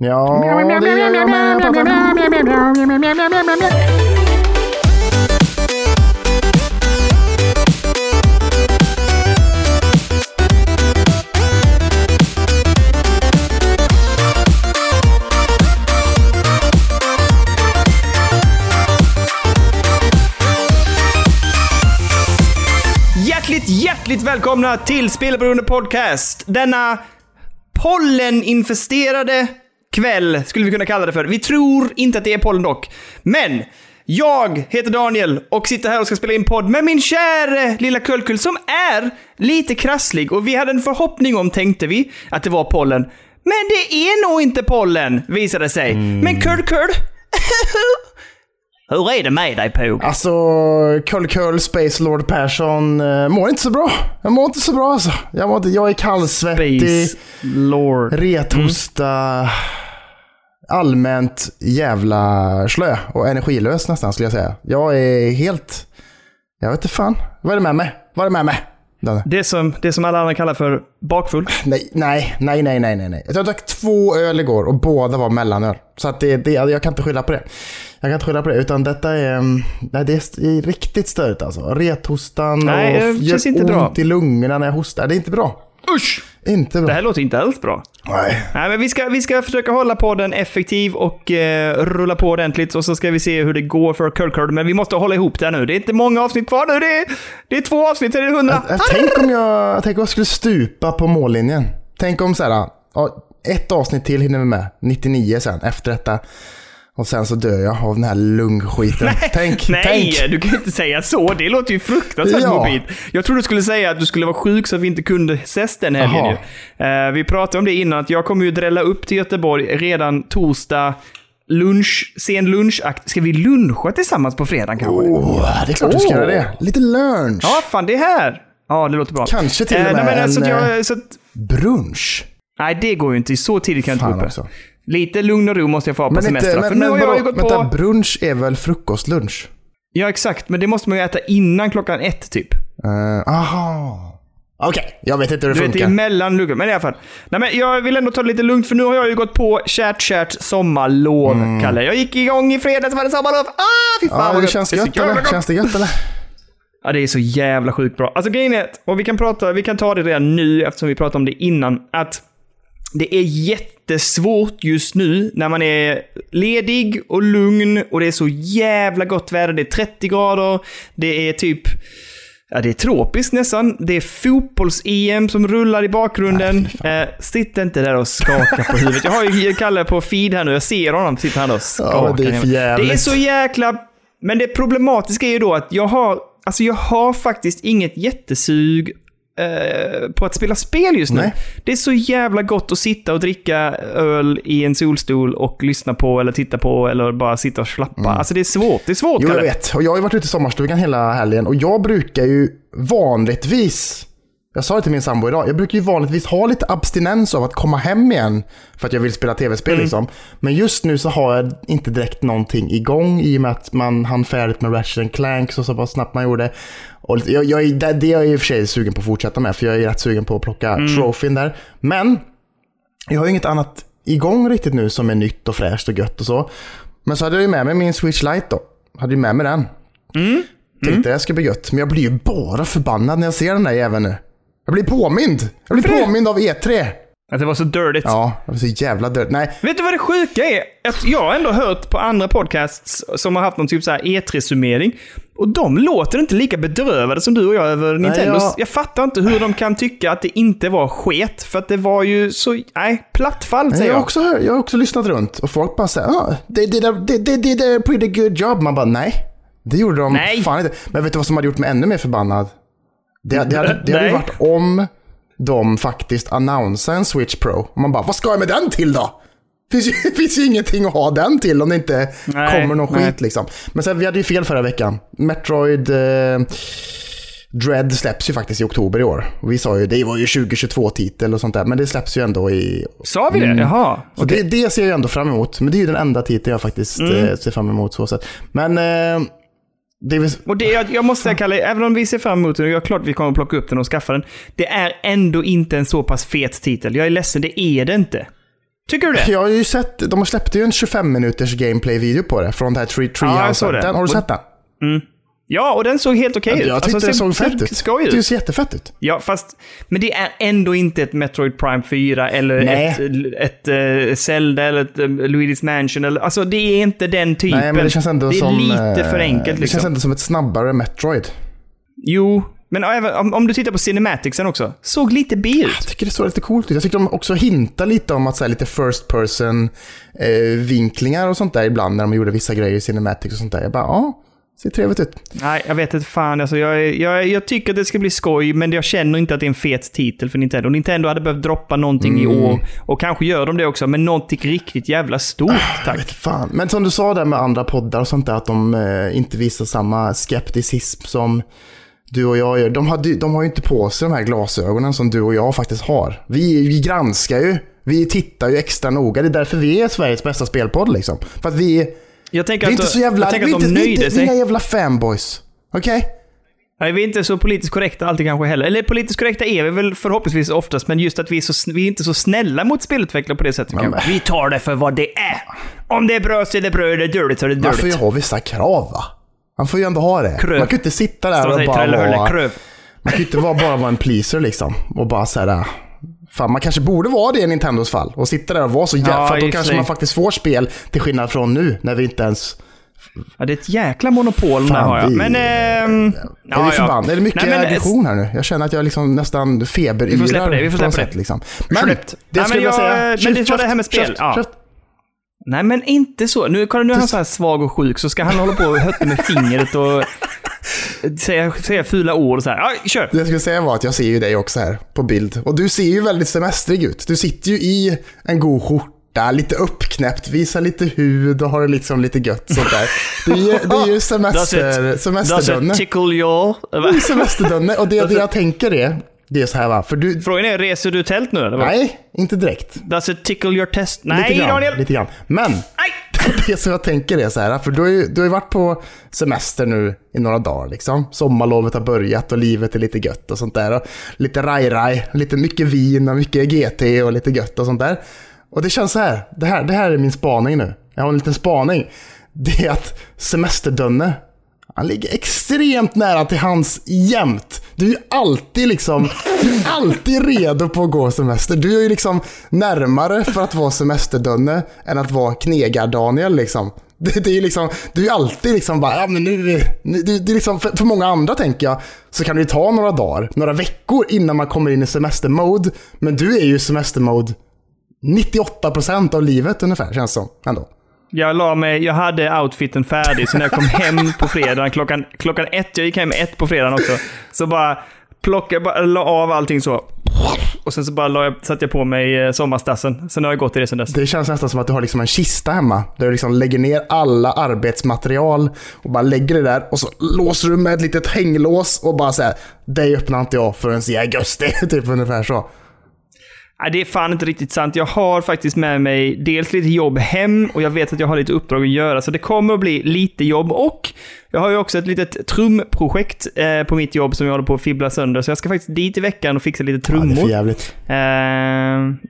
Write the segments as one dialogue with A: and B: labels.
A: Ja, det gör jag med.
B: Hjärtligt, hjärtligt välkomna till Spelberoende Podcast. Denna polleninfesterade kväll skulle vi kunna kalla det för. Vi tror inte att det är pollen dock. Men jag heter Daniel och sitter här och ska spela in podd med min käre lilla Kullkull som är lite krasslig och vi hade en förhoppning om, tänkte vi, att det var pollen. Men det är nog inte pollen, visade det sig. Men Kullkull, hur är det med dig Pog?
A: Alltså, Kull Kull, Space Lord Persson, uh, mår inte så bra. Jag mår inte så bra alltså. Jag, mår inte, jag är kallsvettig,
B: Space Lord.
A: rethosta, allmänt jävla slö och energilös nästan skulle jag säga. Jag är helt... Jag vet inte fan. Vad är det med mig? Vad är det med mig?
B: Det som, det som alla andra kallar för bakfull.
A: Nej, nej, nej, nej, nej, nej. Jag drack två öl igår och båda var mellanöl. Så att det, det, jag kan inte skylla på det. Jag kan inte skylla på det, utan detta är, mm, nej, det är riktigt störigt alltså. Rethostan
B: Nej,
A: och gör
B: inte
A: ont
B: bra.
A: i lungorna när jag hostar. Det är inte bra.
B: Usch!
A: Inte
B: Det
A: bra.
B: här låter inte alls bra.
A: Nej.
B: Nej, men vi ska, vi ska försöka hålla på den effektiv och eh, rulla på ordentligt och så ska vi se hur det går för Kirkard. Men vi måste hålla ihop det nu. Det är inte många avsnitt kvar nu. Det är, det är två avsnitt, är det hundra.
A: Jag, tänk, om jag, tänk om jag skulle stupa på mållinjen. Tänk om så här, ett avsnitt till hinner vi med. 99 sen, efter detta. Och sen så dör jag av den här lungskiten. tänk,
B: Nej,
A: tänk.
B: du kan inte säga så. Det låter ju fruktansvärt
A: Ja.
B: morbid. Jag trodde du skulle säga att du skulle vara sjuk så att vi inte kunde ses den helgen. Eh, vi pratade om det innan, att jag kommer ju drälla upp till Göteborg redan torsdag lunch, sen lunchakt. Ska vi luncha tillsammans på fredag kanske?
A: Åh, det är klart du ska göra det. Lite lunch.
B: Ja, fan det är här. Ja, det låter bra.
A: Kanske till och
B: Eh,
A: med
B: nej, men alltså,
A: en,
B: att
A: eh,
B: jag, så att,
A: Brunch.
B: Nej, det går ju inte. Så tidigt kan jag inte gå upp. Lite lugn och ro måste jag få ha på
A: Men,
B: semester.
A: inte,
B: för
A: men,
B: nu
A: men
B: har jag gått
A: vänta,
B: på...
A: brunch är väl frukostlunch?
B: Ja, exakt. Men det måste man ju äta innan klockan ett, typ.
A: Uh, aha. Okej, jag vet inte hur det
B: Du vet, det
A: funkar.
B: mellan luggor. Men i alla fall. Nej, men jag vill ändå ta det lite lugnt, för nu har jag ju gått på kärt, kärt sommarlov, Kalle. Jag gick igång i fredags, var det sommarlov. Ah, fy fan
A: Mm. ja,
B: vad
A: det
B: gött.
A: känns
B: så
A: gött eller? Känns det gött eller?
B: Ja, det är så jävla sjukt bra. Alltså grejen är och vi kan prata, vi kan ta det redan nu eftersom vi pratade om det innan, att det är jättesvårt just nu när man är ledig och lugn och det är så jävla gott väder. Det är 30 grader, det är typ Ja, det är tropiskt nästan. Det är fotbolls-EM som rullar i bakgrunden.
A: Nej,
B: eh, sitt inte där och skaka på huvudet. Jag har ju Kalle på feed här nu. Jag ser honom sitta här och skaka.
A: Ja, det är
B: det är så jäkla... Men det problematiska är ju då att jag har... Alltså jag har faktiskt inget jättesug eh, på att spela spel just nu.
A: Nej.
B: Det är så jävla gott att sitta och dricka öl i en solstol och lyssna på eller titta på eller bara sitta och slappa. Alltså det är svårt. Det är svårt,
A: Mm. Jo, jag vet. Och jag har ju varit ute i sommarstugan hela helgen och jag brukar ju vanligtvis, jag sa det till min sambo idag, jag brukar ju vanligtvis ha lite abstinens av att komma hem igen för att jag vill spela tv-spel
B: Mm.
A: liksom. Men just nu så har jag inte direkt någonting igång i och med att man hann färdigt med Ratchet Clank så, så snabbt man gjorde. Och jag, jag, det, det är jag i och för sig sugen på att fortsätta med för jag är rätt sugen på att plocka
B: Mm.
A: trofén där. Men jag har ju inget annat igång riktigt nu som är nytt och fräscht och gött och så. Men så hade jag ju med mig min Switch Lite då. Hade ju med mig den.
B: Mm.
A: Tänkte det ska bli gött. Men jag blir ju bara förbannad när jag ser den där jäveln nu. Jag blir påmind. Jag blir påmind av E3.
B: Att det var så dirtigt.
A: Ja, det var så jävla dött. Nej,
B: Vet du vad det sjuka är? Att jag har ändå hört på andra podcasts som har haft någon typ så här E3-summering. Och de låter inte lika bedrövade som du och jag över Nintendo.
A: jag-
B: jag... fattar inte hur de kan tycka att det inte var sket. För att det var ju så... Nej, plattfall
A: jag
B: säger
A: har,
B: jag.
A: också, hört- jag har också lyssnat runt och folk bara säger ah, they, did a, they, they did a pretty good job. Man bara nej, det gjorde de
B: Nej.
A: fan inte. Men vet du vad som hade gjort mig ännu mer förbannad? Det, det, hade, det hade ju
B: Nej.
A: varit om de faktiskt annonsade en Switch Pro. Och man bara, vad ska jag med den till då? Finns ju, finns ju ingenting att ha den till om det inte
B: Nej,
A: kommer någon
B: nej.
A: skit liksom. Men sen, vi hade ju fel förra veckan. Metroid eh, Dread släpps ju faktiskt i oktober i år. Vi sa ju, det var ju 2022-titel och sånt där, men det släpps ju ändå i
B: Sa vi det? Jaha.
A: så det, det ser jag ändå fram emot. Men det är ju den enda titeln jag faktiskt eh, ser fram emot. Så sätt. Men eh, det väl...
B: Och det, jag, jag måste säga Kalle, även om vi ser fram emot den och jag är klart vi kommer att plocka upp den och skaffa den. Det är ändå inte en så pass fet titel. Jag är ledsen, det är det inte. Tycker du det?
A: Jag har ju sett, de har släppt ju en 25 minuters gameplay-video på det från det här Tree,
B: Ja, jag
A: Treehouse.
B: såg det.
A: den, har du sett den?
B: Ja, och den såg helt okej ut.
A: Jag tyckte
B: Alltså,
A: det
B: ser-
A: såg fett ut.
B: Skoj
A: Det
B: ut.
A: ser jättefett ut.
B: Ja, fast... Men det är ändå inte ett Metroid Prime 4 eller
A: Nej.
B: ett, ett uh, Zelda eller ett um, Luigi's Mansion. Eller, alltså, det är inte den typen.
A: Nej, men det känns ändå
B: det är
A: som...
B: lite
A: eh,
B: för enkelt
A: Det
B: liksom.
A: känns ändå som ett snabbare Metroid.
B: Jo, men även, om, om du tittar på Cinematicsen också. Såg lite B ut.
A: Jag tycker det såg lite coolt ut. Jag tycker de också hintar lite om att så här, lite first person eh, vinklingar och sånt där ibland när de gjorde vissa grejer i Cinematics och sånt där. Jag bara, ja, ser trevligt ut.
B: Nej, jag vet inte fan. Alltså, jag, är- jag, jag tycker att det ska bli skoj, men jag känner inte att det är en fet titel för Nintendo. Nintendo hade behövt droppa någonting i
A: Mm.
B: år. Och kanske gör de det också, men någonting riktigt jävla stort,
A: Jag
B: tack.
A: vet fan. Men som du sa där med andra poddar och sånt där, att de eh, inte visar samma skepticism som du och jag gör. De, hade, de har ju inte på sig de här glasögonen som du och jag faktiskt har. Vi, vi granskar ju. Vi tittar ju extra noga. Det är därför vi är Sveriges bästa spelpodd liksom. För att vi,
B: Jag tänker
A: vi är
B: att,
A: inte så jävla...
B: jag tänker
A: vi
B: att de
A: inte, vi
B: nöjde
A: inte, vi är
B: sig.
A: jävla fanboys. Okej?
B: Nej, vi är inte så politiskt korrekta alltid kanske heller. Eller politiskt korrekta är vi väl förhoppningsvis oftast, men just att vi är, så, vi är inte så snälla mot spelutvecklare på det sättet.
A: men-.
B: Vi tar det för vad det är. Om det är bra så är det bra, är det dåligt så är det
A: Man får ju
B: dåligt.
A: ha vissa krav va? Man får ju ändå ha det.
B: Kröv.
A: Man kan ju inte sitta där
B: Som
A: och bara vara... Man kan ju inte bara vara en pleaser liksom. Och bara säga Fan, man kanske borde vara det i Nintendos fall. Och sitta där och vara så jävla...
B: Ja,
A: för då kanske man faktiskt får spel till skillnad från nu, när vi inte ens...
B: Ja, det är ett jäkla monopol
A: Fan,
B: har jag.
A: vi-
B: Men... ehm,
A: är vi förbannade? Är det mycket
B: Nej, men-
A: aggression här nu? Jag känner att jag liksom nästan feberyrar.
B: Vi får släppa det, vi får släppa det.
A: sätt, Liksom. Men,
B: Släppt.
A: det skulle jag säga.
B: men det var det här med spel.
A: Käft,
B: Ja.
A: käft.
B: Nej, men inte så. Nu, kolla, nu är han så här svag och sjuk, så ska han hålla på och hötta med fingret och säga, säga fula ord och så här. Ja, kör!
A: Det jag skulle säga var att jag ser ju dig också här på bild. Och du ser ju väldigt semestrig ut. Du sitter ju i en god skjorta, lite uppknäppt, visar lite hud och har det liksom lite gött sånt där. Det är ju, det är ju semester,
B: Does it
A: semesterdönne.
B: tickle your...
A: Det är semesterdönne. Och det, det jag tänker är, det är så här va, för du...
B: Frågan är, reser du tält nu eller? vad?
A: Nej, inte direkt.
B: Does it tickle your test?
A: Lite
B: Nej,
A: grann,
B: Daniel!
A: Lite grann. Men
B: Nej!
A: det som jag tänker är så här, för du har ju, du har ju varit på semester nu i några dagar liksom. Sommarlovet har börjat och livet är lite gött och sånt där. Och lite raj-raj, lite mycket vin och mycket GT och lite gött och sånt där. Och det känns så här, det här, det här är min spaning nu. Jag har en liten spaning. Det är att semesterdönne, han ligger extremt nära till hans jämt. Du är ju alltid liksom, du är alltid redo på att gå semester. Du är ju liksom närmare för att vara semesterdönne än att vara knegar-Daniel liksom. Det, det är ju liksom, du är alltid liksom bara, ja men nu, nu det, det är liksom, för, för många andra tänker jag, så kan det ju ta några dagar, några veckor innan man kommer in i semestermode. Men du är ju i semestermode 98% av livet ungefär, känns som, ändå.
B: Jag la mig, jag hade outfiten färdig, så när jag kom hem på fredagen klockan, klockan ett, jag gick hem ett på fredagen också, så bara plockade, bara la av allting så. Och sen så bara la jag, satte jag på mig eh, sommarstassen. Sen har jag gått i det sen dess.
A: Det känns nästan som att du har liksom en kista hemma. Där du liksom lägger ner alla arbetsmaterial och bara lägger det där. Och så låser du med ett litet hänglås och bara säger dig öppnar inte jag förrän i augusti. typ ungefär så.
B: Nej, det är fan inte riktigt sant. Jag har faktiskt med mig dels lite jobb hem och jag vet att jag har lite uppdrag att göra. Så det kommer att bli lite jobb och jag har ju också ett litet trumprojekt eh, på mitt jobb som jag håller på att fibbla sönder. Så jag ska faktiskt dit i veckan och fixa lite
A: Ja, det är
B: trummor.
A: för jävligt.
B: Eh,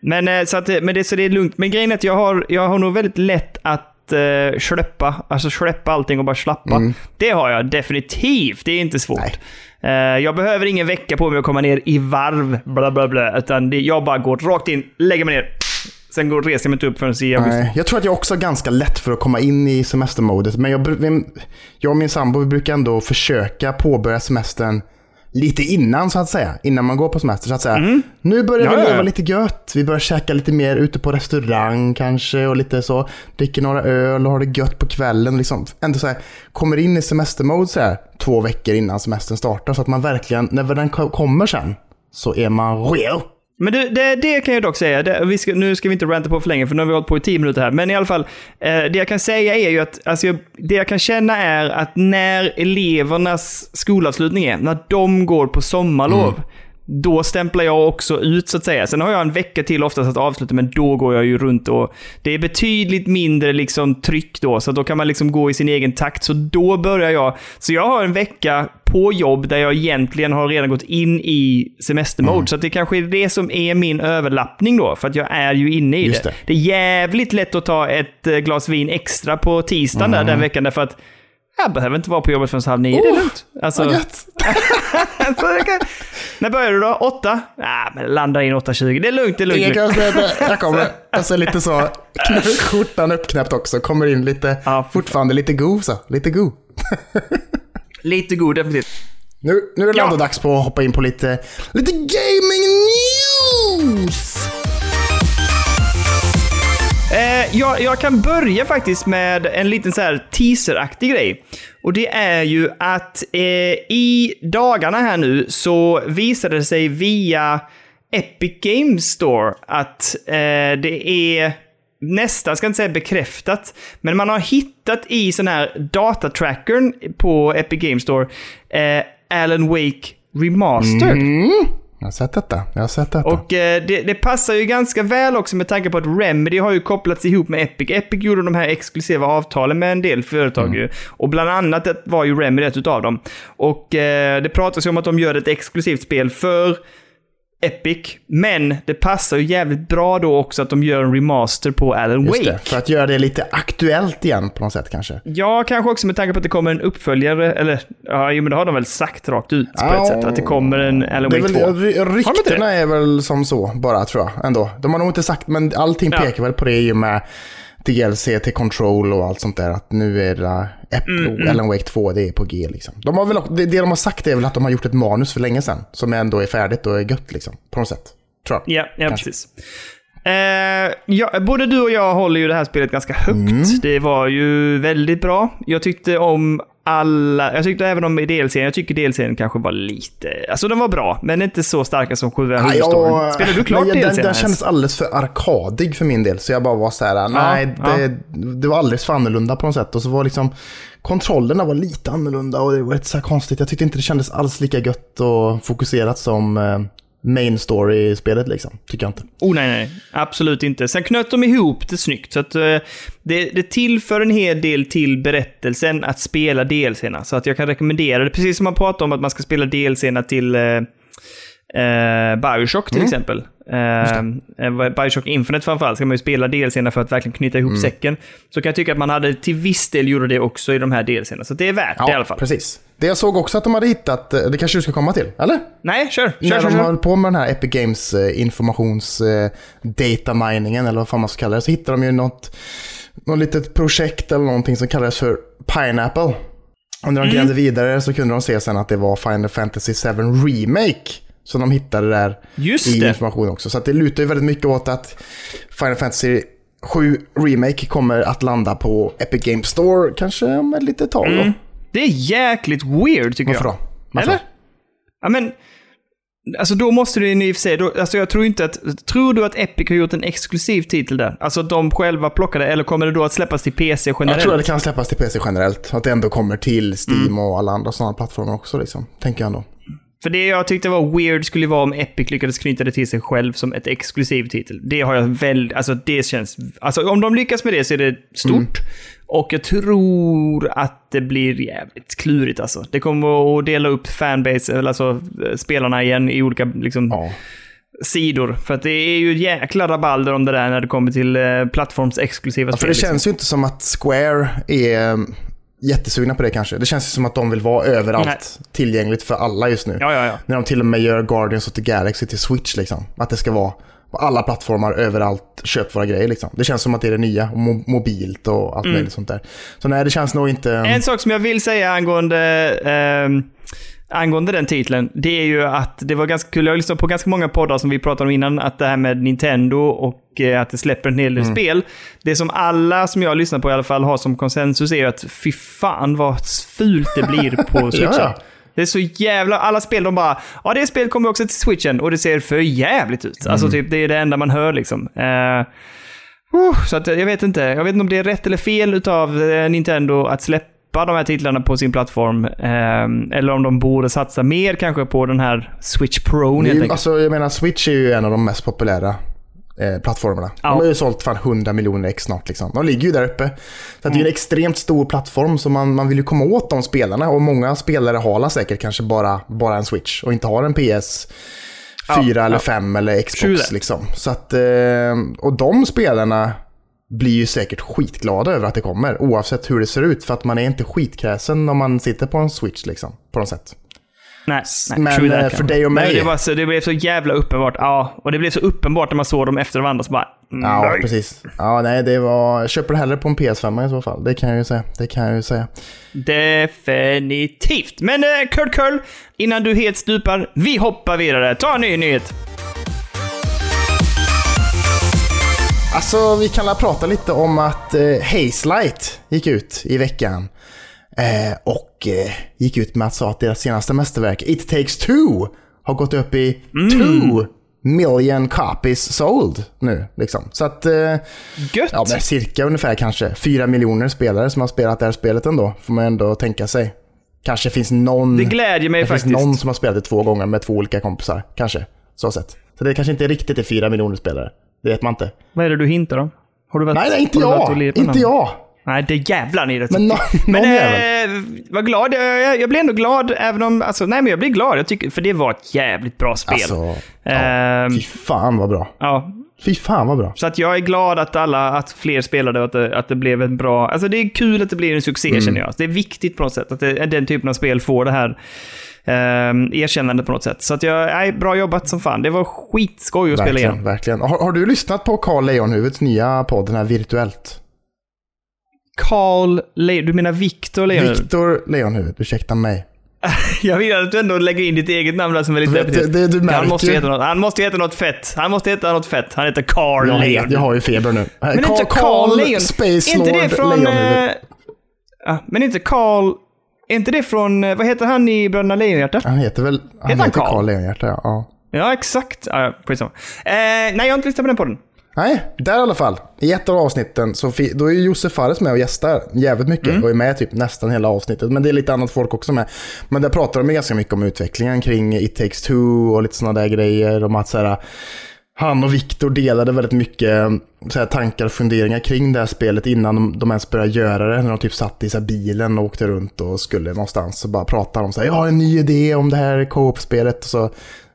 B: men, eh, så att, men det, så det är lugnt. Men grejen är att jag har, jag har nog väldigt lätt att uh, släppa, alltså släppa allting och bara slappa. Det har jag definitivt. Det är inte svårt.
A: Nej.
B: Eh, jag behöver ingen vecka på mig att komma ner i varv, bla bla bla, utan det, jag bara går rakt in, lägger mig ner. Sen går, reser jag mig inte upp förrän i augusti.
A: Jag tror att jag också har ganska lätt för att komma in i semestermodet. Men jag, jag och min sambo brukar ändå försöka påbörja semestern lite innan så att säga. Innan man går på semester så att säga. Nu börjar
B: Mm. Ja,
A: vi
B: ja,
A: leva
B: ja.
A: lite gött. Vi börjar käka lite mer ute på restaurang kanske och lite så. Dricker några öl och har det gött på kvällen. Liksom. Ändå så här, kommer in i semestermode så här två veckor innan semestern startar. Så att man verkligen, när den ko- kommer sen, så är man real.
B: Men du, det, det kan jag dock säga. Det, vi ska, nu ska vi inte ranta på för länge, för nu har vi hållit på i tio minuter här. Men i alla fall, eh, det jag kan säga är ju att, alltså, jag, det jag kan känna är att när elevernas skolavslutning är, när de går på sommarlov, mm då stämplar jag också ut så att säga. Sen har jag en vecka till oftast att avsluta, men då går jag ju runt och det är betydligt mindre liksom tryck då, så då kan man liksom gå i sin egen takt. Så då börjar jag. Så jag har en vecka på jobb där jag egentligen har redan gått in i semestermode.
A: Mm.
B: Så det kanske är det som är min överlappning då, för att jag är ju inne i det.
A: det.
B: det. är jävligt lätt att ta ett eh, glas vin extra på tisdagen
A: Mm.
B: där den veckan, därför att jag behöver inte vara på jobbet förrän halv nio. det är
A: Oh,
B: lugnt. Alltså,
A: Vad gött.
B: När börjar du då? Åtta? Ah, men landar in 8.20. Det är lugnt, det är lugnt.
A: Jag kan säga att jag kommer, alltså lite så, skjortan uppknäppt också, kommer in lite,
B: Ja.
A: fortfarande lite go så, lite go.
B: Lite god, definitivt.
A: Nu, nu är det
B: Ja.
A: dags på att hoppa in på lite, lite gaming news!
B: Jag, jag kan börja faktiskt med en liten så här teaseraktig grej. Och det är ju att eh, i dagarna här nu så visade det sig via Epic Games Store att eh, det är nästan, ska inte säga bekräftat, men man har hittat i sån här datatrackern på Epic Games Store eh, Alan Wake Remastered.
A: Mm. Jag har sett detta, jag har sett detta.
B: Och eh, det, det passar ju ganska väl också med tanke på att Remedy har ju kopplats ihop med Epic. Epic gjorde de här exklusiva avtalen med en del företag ju. Och bland annat var ju Remedy ett utav dem. Och eh, det pratas ju om att de gör ett exklusivt spel för Epic. Men det passar ju jävligt bra då också att de gör en remaster på Alan Wake.
A: det, för att göra det lite aktuellt igen på något sätt kanske.
B: Ja, kanske också med tanke på att det kommer en uppföljare, eller ja, jo, men det har de väl sagt rakt ut på
A: Ja,
B: ett sätt, att det kommer en Alan Wake
A: väl,
B: 2.
A: ry-
B: inte
A: ryktena är väl som så bara tror jag ändå. De har nog inte sagt, men allting
B: Ja.
A: pekar väl på det i och med DLC till Control och allt sånt där. Att nu är det Ep-
B: Mm,
A: Alan Wake 2, det är på G liksom. De har väl, det, det de har sagt är väl att de har gjort ett manus för länge sedan. Som ändå är färdigt och är gött liksom. På något sätt. Tror jag.
B: Ja, ja
A: Kanske.
B: precis. Eh, ja, både du och jag håller ju det här spelet ganska högt.
A: Mm.
B: Det var ju väldigt bra. Jag tyckte om alla... Jag tyckte även om DLCn. Jag tycker DLCn kanske var lite... Alltså den var bra, men inte så starka som själva
A: Ja,
B: huvudstoryn. Spelade du klart
A: nej, den, den kändes alldeles för arkadig för min del. Så jag bara var så här, nej,
B: ja.
A: det, det var alldeles för annorlunda på något sätt. Och så var liksom kontrollerna var lite annorlunda och det var lite så här konstigt. Jag tyckte inte det kändes alls lika gött och fokuserat som main story-spelet liksom. Tycker jag inte.
B: Oh nej, nej. Absolut inte. Sen knöt de ihop det snyggt. Så att, eh, det, det tillför en hel del till berättelsen att spela DLCerna. Så att jag kan rekommendera det. Precis som man pratar om att man ska spela DLCerna till eh, eh, Bioshock till exempel. Eh, Bioshock Infinite framförallt ska man ju spela DLCerna för att verkligen knyta ihop säcken. Så kan jag tycka att man hade till viss del gjorde det också i de här DLCerna. Så det är värt det i alla fall.
A: precis. Det jag såg också att de hade hittat, eh, det kanske du ska komma till, eller?
B: Nej, kör. Kör,
A: När
B: kör,
A: de
B: kör.
A: höll på med den här Epic Games eh, informations eh, data miningen eller vad fan man ska kalla det, så hittade de ju något, något litet projekt eller någonting som kallades för Pineapple. Och när de
B: Mm.
A: grävde vidare så kunde de se sen att det var Final Fantasy 7 Remake som de hittade där
B: Just
A: i
B: det.
A: information också. Så det lutar ju väldigt mycket åt att Final Fantasy 7 Remake kommer att landa på Epic Games Store kanske om ett litet tag då.
B: Det är jäkligt weird tycker
A: Varför
B: jag.
A: då? Varför?
B: Eller? Ja, men... Alltså då måste du i och för sig, då, alltså jag tror inte att, tror du att Epic har gjort en exklusiv titel där? Alltså att de själva plockade, eller kommer det då att släppas till PC generellt?
A: Jag tror att det kan släppas till PC generellt. Att det ändå kommer till Steam
B: Mm.
A: och alla andra sådana plattformar också liksom. Tänker jag ändå.
B: För det jag tyckte var weird skulle vara om Epic lyckades knyta det till sig själv som ett exklusiv titel. Det har jag väldigt, alltså det känns, alltså om de lyckas med det så är det stort.
A: Mm.
B: Och jag tror att det blir jävligt klurigt alltså. Det kommer att dela upp fanbase, eller alltså spelarna igen i olika liksom,
A: Ja.
B: sidor. För att det är ju jäkla rabalder om det där när det kommer till eh, plattformsexklusiva
A: Ja,
B: spel.
A: för det
B: liksom.
A: känns ju inte som att Square är jättesugna på det kanske. Det känns som att de vill vara överallt.
B: Nej.
A: Tillgängligt för alla just nu.
B: Ja, ja, ja.
A: När de till och med gör Guardians of the Galaxy till Switch liksom. Att det ska vara på alla plattformar, överallt, köp våra grejer liksom. Det känns som att det är det nya, och mo- mobilt och allt möjligt sånt där. Så nej, det känns nog inte...
B: Mm. En sak som jag vill säga angående, ehm, angående den titeln, det är ju att det var ganska kul. Jag har lyssnat på ganska många poddar som vi pratade om innan, att det här med Nintendo och eh, att det släpper en hel del spel. Det som alla som jag har lyssnat på i alla fall har som konsensus är ju att fy fan vad fult det blir på switchen.
A: Ja.
B: Det är så jävla... Alla spel, de bara ja det spelet kommer också till switchen och det ser för jävligt ut. Alltså typ, det är det enda man hör liksom. Eh, uh, så att jag vet inte. Jag vet inte om det är rätt eller fel utav eh, Nintendo att släppa släppa de här titlarna på sin plattform. Eh, eller om de borde satsa mer kanske på den här Switch Pro helt enkelt.
A: Alltså, jag menar, Switch är ju en av de mest populära eh, plattformarna.
B: Ja.
A: De har ju sålt fan 100 miljoner ex snart. Liksom. De ligger ju där uppe. Så att det är ju en
B: Mm.
A: extremt stor plattform, så man, man vill ju komma åt de spelarna. Och många spelare har säkert kanske bara, bara en Switch och inte har en PS 4
B: Ja,
A: eller
B: ja.
A: 5 eller Xbox. Liksom. Så att, eh, och de spelarna blir ju säkert skitglada över att det kommer, oavsett hur det ser ut. För att man är inte skitkräsen om man sitter på en Switch, liksom, på något sätt.
B: Nej, nej,
A: Men,
B: true that
A: eh, för dig och mig-
B: Nej, det, var så, det blev så jävla uppenbart. Ja, och det blev så uppenbart när man såg dem efter varandra. Så bara, mm,
A: Ja,
B: nej.
A: precis. Ja, nej, det var... Jag köper det hellre på en PS5 i så fall. Det kan jag ju säga. Det kan jag ju säga.
B: Definitivt. Men eh, Kurt Curl, innan du helt stupar, vi hoppar vidare. Ta en ny nyhet.
A: Alltså, vi kan la prata lite om att eh, Hazelight gick ut i veckan. Eh, och eh, gick ut med att säga att deras senaste mästerverk, It takes two, har gått upp i two million copies sold nu. Liksom. Så att, eh,
B: Gött!
A: ja, men cirka ungefär kanske fyra miljoner spelare som har spelat det här spelet ändå, får man ändå tänka sig. Kanske finns någon...
B: det glädjer mig
A: Det
B: faktiskt.
A: finns någon som har spelat det två gånger med två olika kompisar. Kanske. Så sett. Så det kanske inte riktigt är fyra miljoner spelare. Det vet man inte.
B: Vad är det du hintar om? Har du varit,
A: Nej, nej inte jag! Inte jag!
B: Nej, det jävlar ni rätt
A: Men nå-
B: Men eh, vad glad jag, jag, jag blir ändå glad, även om... Alltså, nej, men jag blir glad. Jag tycker, för det var ett jävligt bra spel.
A: Alltså, ja.
B: Ehm,
A: Fy fan vad bra.
B: ja,
A: Fy fan vad bra.
B: så att jag är glad att alla, att fler spelade och att det, att det blev en bra... Alltså det är kul att det blir en succé
A: Mm.
B: känner jag. Det är viktigt på något sätt att det, den typen av spel får det här um, erkännandet på något sätt. Så att jag, nej, bra jobbat som fan. Det var skitskoj att spela
A: Verkligen,
B: igenom.
A: verkligen. Har, har du lyssnat på Carl Leonhuvuds nya podd, den här Virtuellt?
B: Carl Le- du menar Victor Leonhufvud?
A: Viktor Leonhuvud, ursäkta mig.
B: Jag vill att du ändå lägger in ditt eget namn där som är lite
A: du, det du
B: han, måste
A: märker-
B: heta något, han måste heta något fett. Han måste heta något fett. Han heter Carl
A: Jag, vet, jag har ju feber nu.
B: Men inte Carl Leon.
A: Space
B: Är inte det
A: Lord
B: från...
A: Leonhuvud.
B: Eh, men inte Carl... Är inte det från... eh, Vad heter han i Bröderna Lejonhjärta?
A: Han heter väl... Han
B: Heter han
A: heter
B: Carl?
A: Leonhjärta, ja. ja.
B: Exakt. Ja, skitsamma. Eh, nej, jag har inte lyssnat på den podden.
A: Nej, där i alla fall. I ett av avsnitten så då är Josef Fares med och gästar jävligt mycket
B: Mm.
A: och är med typ nästan hela avsnittet. Men det är lite annat folk också med. Men där pratar de ju ganska mycket om utvecklingen kring It takes two och lite sådana där grejer. Om att så här, han och Viktor delade väldigt mycket så här, tankar och funderingar kring det här spelet innan de, de ens började göra det. När de typ satt i så här, bilen och åkte runt och skulle någonstans. och bara pratade om så här, jag har en ny idé om det här co-op-spelet och så,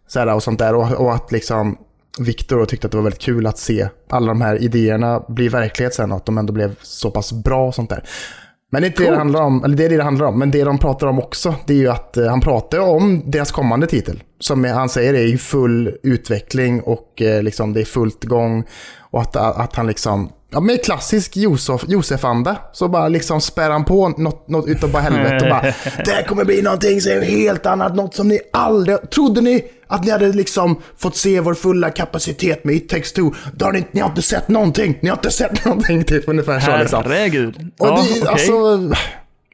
A: så här, och sånt där. Och, och att liksom Viktor tyckte att det var väldigt kul att se alla de här idéerna bli verklighet sen och att de ändå blev så pass bra och sånt där. Men det är inte det det handlar om, eller det är det det handlar om. Men det de pratar om också, det är ju att eh, han pratar om deras kommande titel. Som han säger är i full utveckling och eh, liksom det är fullt gång. Och att, att han liksom, ja med klassisk Josef, Josef-anda, så bara liksom spär han på något, något utav bara helvete och bara Det här kommer bli någonting som är helt annat, något som ni aldrig, trodde ni att ni hade liksom fått se vår fulla kapacitet med It takes two? Då har ni, ni har inte sett någonting, ni har inte sett någonting, typ ungefär så liksom.
B: Herregud.
A: Och
B: ja,
A: det,
B: okej.
A: alltså,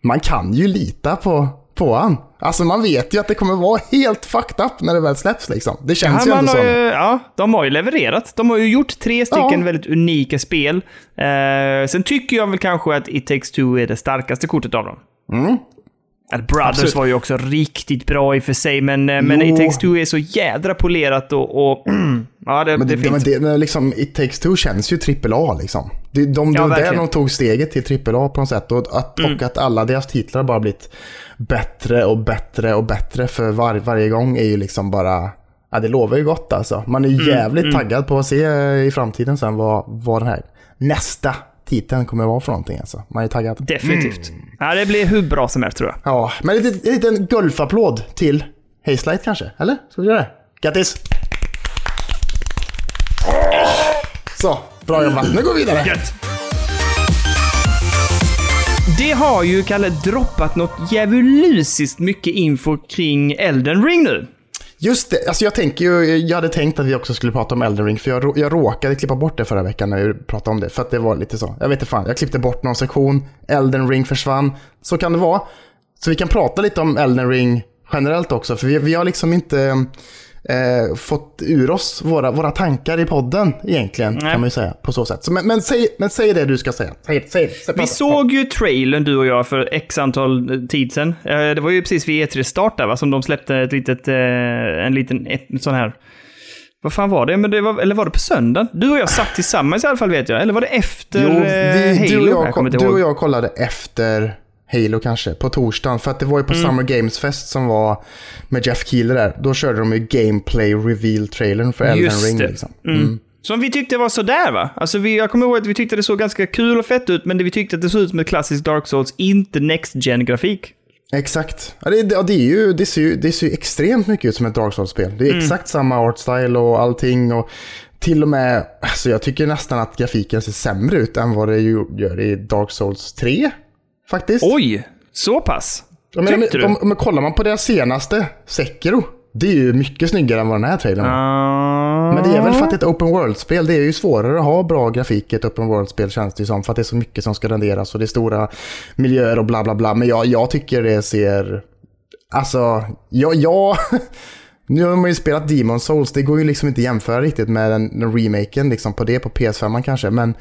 A: man kan ju lita på, på han. Alltså man vet ju att det kommer vara helt fucked up när det väl släpps liksom. Det känns ju
B: Ja, man
A: ändå som.
B: ju, ja, de har ju levererat. De har ju gjort tre stycken
A: Ja.
B: väldigt unika spel. Eh, sen tycker jag väl kanske att It takes two är det starkaste kortet av dem. Eller Brothers
A: Mm. Absolut.
B: var ju också riktigt bra i och för sig, men, eh, men. It takes two är så jädra polerat och... och ja, det,
A: Men
B: det
A: det,
B: är
A: men
B: fint.
A: det, men liksom, It takes two känns ju trippel A liksom. Det, de, det
B: Ja,
A: där.
B: Mm.
A: de tog steget till trippel A på något sätt. Och att, och att alla deras titlar bara blivit bättre och bättre och bättre för var, varje gång är ju liksom bara... Ja, det lovar ju gott alltså. Man är
B: Mm,
A: jävligt taggad på att se eh, i framtiden sen vad, vad den här nästa titeln kommer vara för någonting alltså. Man är taggad.
B: Definitivt.
A: Mm.
B: Ja, det blir hur bra som helst tror jag.
A: Ja, men en liten, en liten golfapplåd till Hazelight kanske? Eller? Ska vi göra det? Grattis! Så, bra jobbat. Nu går vi vidare.
B: Gött! Det har ju, Kalle, droppat något djävulusiskt mycket info kring Elden Ring nu.
A: Just det, alltså jag tänker ju, jag hade tänkt att vi också skulle prata om Elden Ring, för jag, jag råkade klippa bort det förra veckan när vi pratade om det, för att det var lite så. Jag vet inte fan, jag klippte bort någon sektion, Elden Ring försvann. Så kan det vara. Så vi kan prata lite om Elden Ring generellt också, för vi, vi har liksom inte eh, fått ur oss våra, våra tankar i podden egentligen,
B: Nej.
A: kan man ju säga på så sätt. Så, men, men, säg, men säg det du ska säga. Säg, säg, säg
B: Vi såg ju trailern du och jag för x antal eh, tid sedan. Eh, Det var ju precis vid E3-start där va, som de släppte ett litet, eh, en liten ett, sån här... Vad fan var det? Men det var, eller var det på söndagen? Du och jag satt tillsammans i alla fall vet jag. Eller var det efter
A: Jo,
B: eh,
A: vi,
B: Halo?
A: du, och jag,
B: Jag
A: du och jag kollade efter Halo kanske, på torsdagen. För att det var ju på
B: Mm.
A: Summer Games Fest som var med Jeff Keeler där. Då körde de ju gameplay reveal-trailern för Elden
B: Just
A: Ring.
B: det.
A: Liksom.
B: Mm. Som vi tyckte var sådär va? Alltså vi, jag kommer ihåg att vi tyckte det såg ganska kul och fett ut, men det vi tyckte att det såg ut som ett klassiskt Dark Souls, inte Next gen grafik
A: Exakt. Ja, det, ja, det, är ju, det, ser ju, det ser ju extremt mycket ut som ett Dark Souls-spel. Det är
B: Mm.
A: exakt samma art style och allting. Och till och med, alltså jag tycker nästan att grafiken ser sämre ut än vad det gör i Dark Souls 3. Faktiskt.
B: Oj! Så pass?
A: Jag menar,
B: tyckte
A: om,
B: du?
A: om, om, kollar man på deras senaste, Sekiro, det är ju mycket snyggare än vad den här trailern var.
B: Ah.
A: Men det är väl för att det är ett open world-spel. Det är ju svårare att ha bra grafik i ett open world-spel känns det ju som. För att det är så mycket som ska renderas och det är stora miljöer och bla bla bla. Men jag, jag tycker det ser... Alltså, ja, ja... Nu har man ju spelat Demon Souls. Det går ju liksom inte att jämföra riktigt med den, den remaken liksom på det på PS5 kanske. Men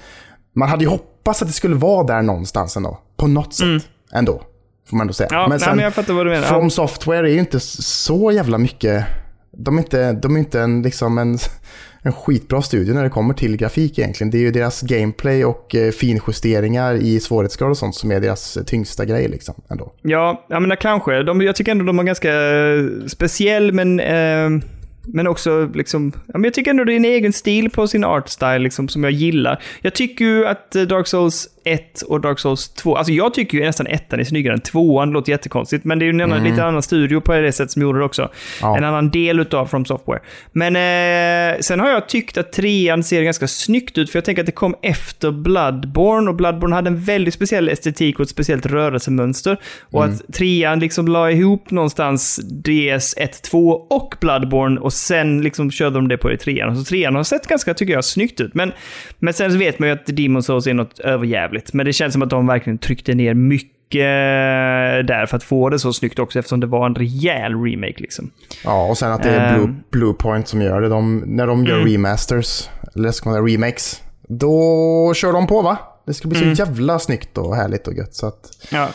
A: man hade ju hoppats att det skulle vara där någonstans ändå. På något sätt ändå. Får man ändå säga.
B: Mm. Ja, men, nej, men jag fattar vad du menar.
A: From. Software är ju inte så jävla mycket... De är inte, de är inte en, liksom en, en skitbra studio när det kommer till grafik egentligen. Det är ju deras gameplay och eh, finjusteringar i svårighetsgrad och sånt som är deras tyngsta grej liksom. Ändå.
B: Ja, jag menar kanske. De, jag tycker ändå de har ganska eh, speciell, men, eh, men också liksom... Ja, men jag tycker ändå det är en egen stil på sin art style liksom, som jag gillar. Jag tycker ju att eh, Dark Souls 1 och Dark Souls 2, alltså jag tycker ju nästan ettan är snyggare än tvåan, det låter jättekonstigt, men det är ju en annan, lite annan studio på det sättet som gjorde det också.
A: Ja.
B: En annan del utav From Software. Men eh, sen har jag tyckt att trean ser ganska snyggt ut, för jag tänker att det kom efter Bloodborne, och Bloodborne hade en väldigt speciell estetik och ett speciellt rörelsemönster. Och att trean liksom la ihop någonstans DS 1, 2 och Bloodborne, och sen liksom körde de det på i trean. Så trean har sett ganska, tycker jag, snyggt ut. Men, men sen så vet man ju att Demon Souls är något överjävligt. Men det känns som att de verkligen tryckte ner mycket där för att få det så snyggt också, eftersom det var en rejäl remake liksom.
A: Ja, och sen att det är Blue,
B: Ehm.
A: Bluepoint som gör det. De, när de gör remasters, eller ska man säga remakes, då kör de på va? Det ska bli så jävla snyggt och härligt och gött. Så att,
B: Ja.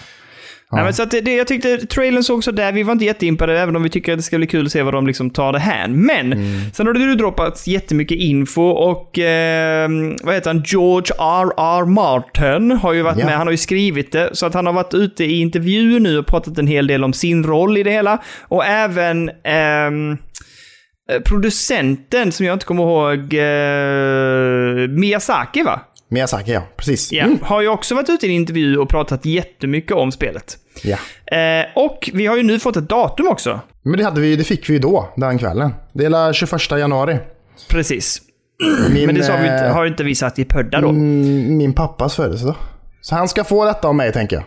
B: Nej, men så att det, det, jag tyckte trailern såg så där. Vi var inte jätteimpade, även om vi tycker att det ska bli kul att se vad de liksom tar det här. Men sen har det ju droppats jättemycket info och eh, vad heter han? George R.R. Martin har ju varit
A: Ja.
B: med. Han har ju skrivit det. Så att han har varit ute i intervjuer nu och pratat en hel del om sin roll i det hela. Och även ehm, eh, producenten som jag inte kommer ihåg, eh, Miyazaki va?
A: Miyazaki ja, precis.
B: Ja,
A: Mm.
B: har ju också varit ute i en intervju och pratat jättemycket om spelet.
A: ja.
B: Eh, och vi har ju nu fått ett datum också.
A: Men det, hade vi, det fick vi ju då, den kvällen. Det är la 21 januari.
B: Precis.
A: Min,
B: Men det sa vi inte,
A: eh,
B: har inte vi satt i pödda då.
A: Mm, min pappas födelsedag. Så han ska få detta av mig, tänker jag.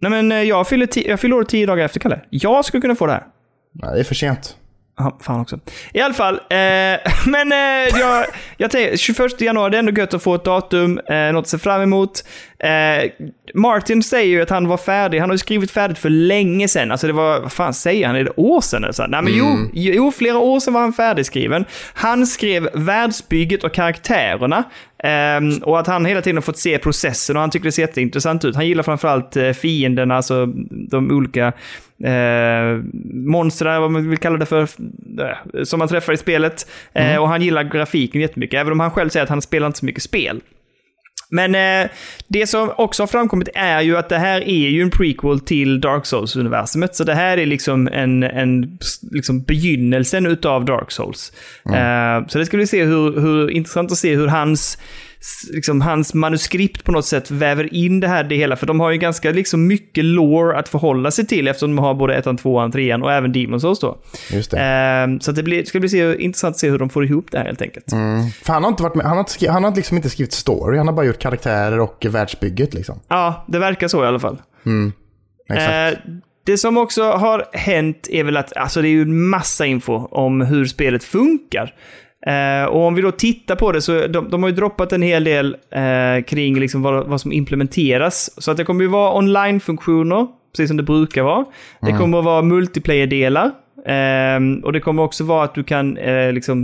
B: Nej men eh, jag fyller, jag fyller år tio dagar efter Kalle. Jag skulle kunna få det här.
A: Nej, det är för sent.
B: Ja, fan också. I alla fall, eh, men eh, jag, jag tänker 21 januari, det är ändå gött att få ett datum, eh, något att se fram emot. Eh, Martin säger ju att han var färdig, han har ju skrivit färdigt för länge sedan. Alltså det var, vad fan säger han, är det år sedan eller så? Nej men jo, jo, flera år sedan var han färdigskriven. Han skrev världsbygget och karaktärerna. ehm, och att han hela tiden har fått se processen och han tycker det ser jätteintressant ut. Han gillar framförallt eh, fienderna, alltså de olika eh, monstren, vad man vill kalla det för, eh, som man träffar i spelet. Eh, och han gillar grafiken jättemycket, även om han själv säger att han spelar inte så mycket spel. Men eh, det som också har framkommit är ju att det här är ju en prequel till Dark Souls-universumet. Så det här är liksom en, en liksom begynnelsen utav Dark Souls. Eh, så det ska vi se hur, hur intressant att se hur hans Liksom hans manuskript på något sätt väver in det här det hela. För de har ju ganska liksom mycket lore att förhålla sig till eftersom de har både ettan, tvåan, trean och även Demon Souls då.
A: Just det.
B: Eh, så det blir, ska bli se, intressant att se hur de får ihop det här helt enkelt.
A: Mm. För han har inte varit med, han har, inte skri- han har liksom inte skrivit story, han har bara gjort karaktärer och världsbygget liksom.
B: Ja, det verkar så i alla fall.
A: Exakt.
B: Eh, det som också har hänt är väl att alltså det är ju en massa info om hur spelet funkar. Eh, och om vi då tittar på det så de, de har ju droppat en hel del eh, kring liksom vad, vad som implementeras. Så att det kommer ju vara online-funktioner, precis som det brukar vara. Det kommer att vara multiplayer-delar. Ehm, och det kommer också vara att du kan eh, liksom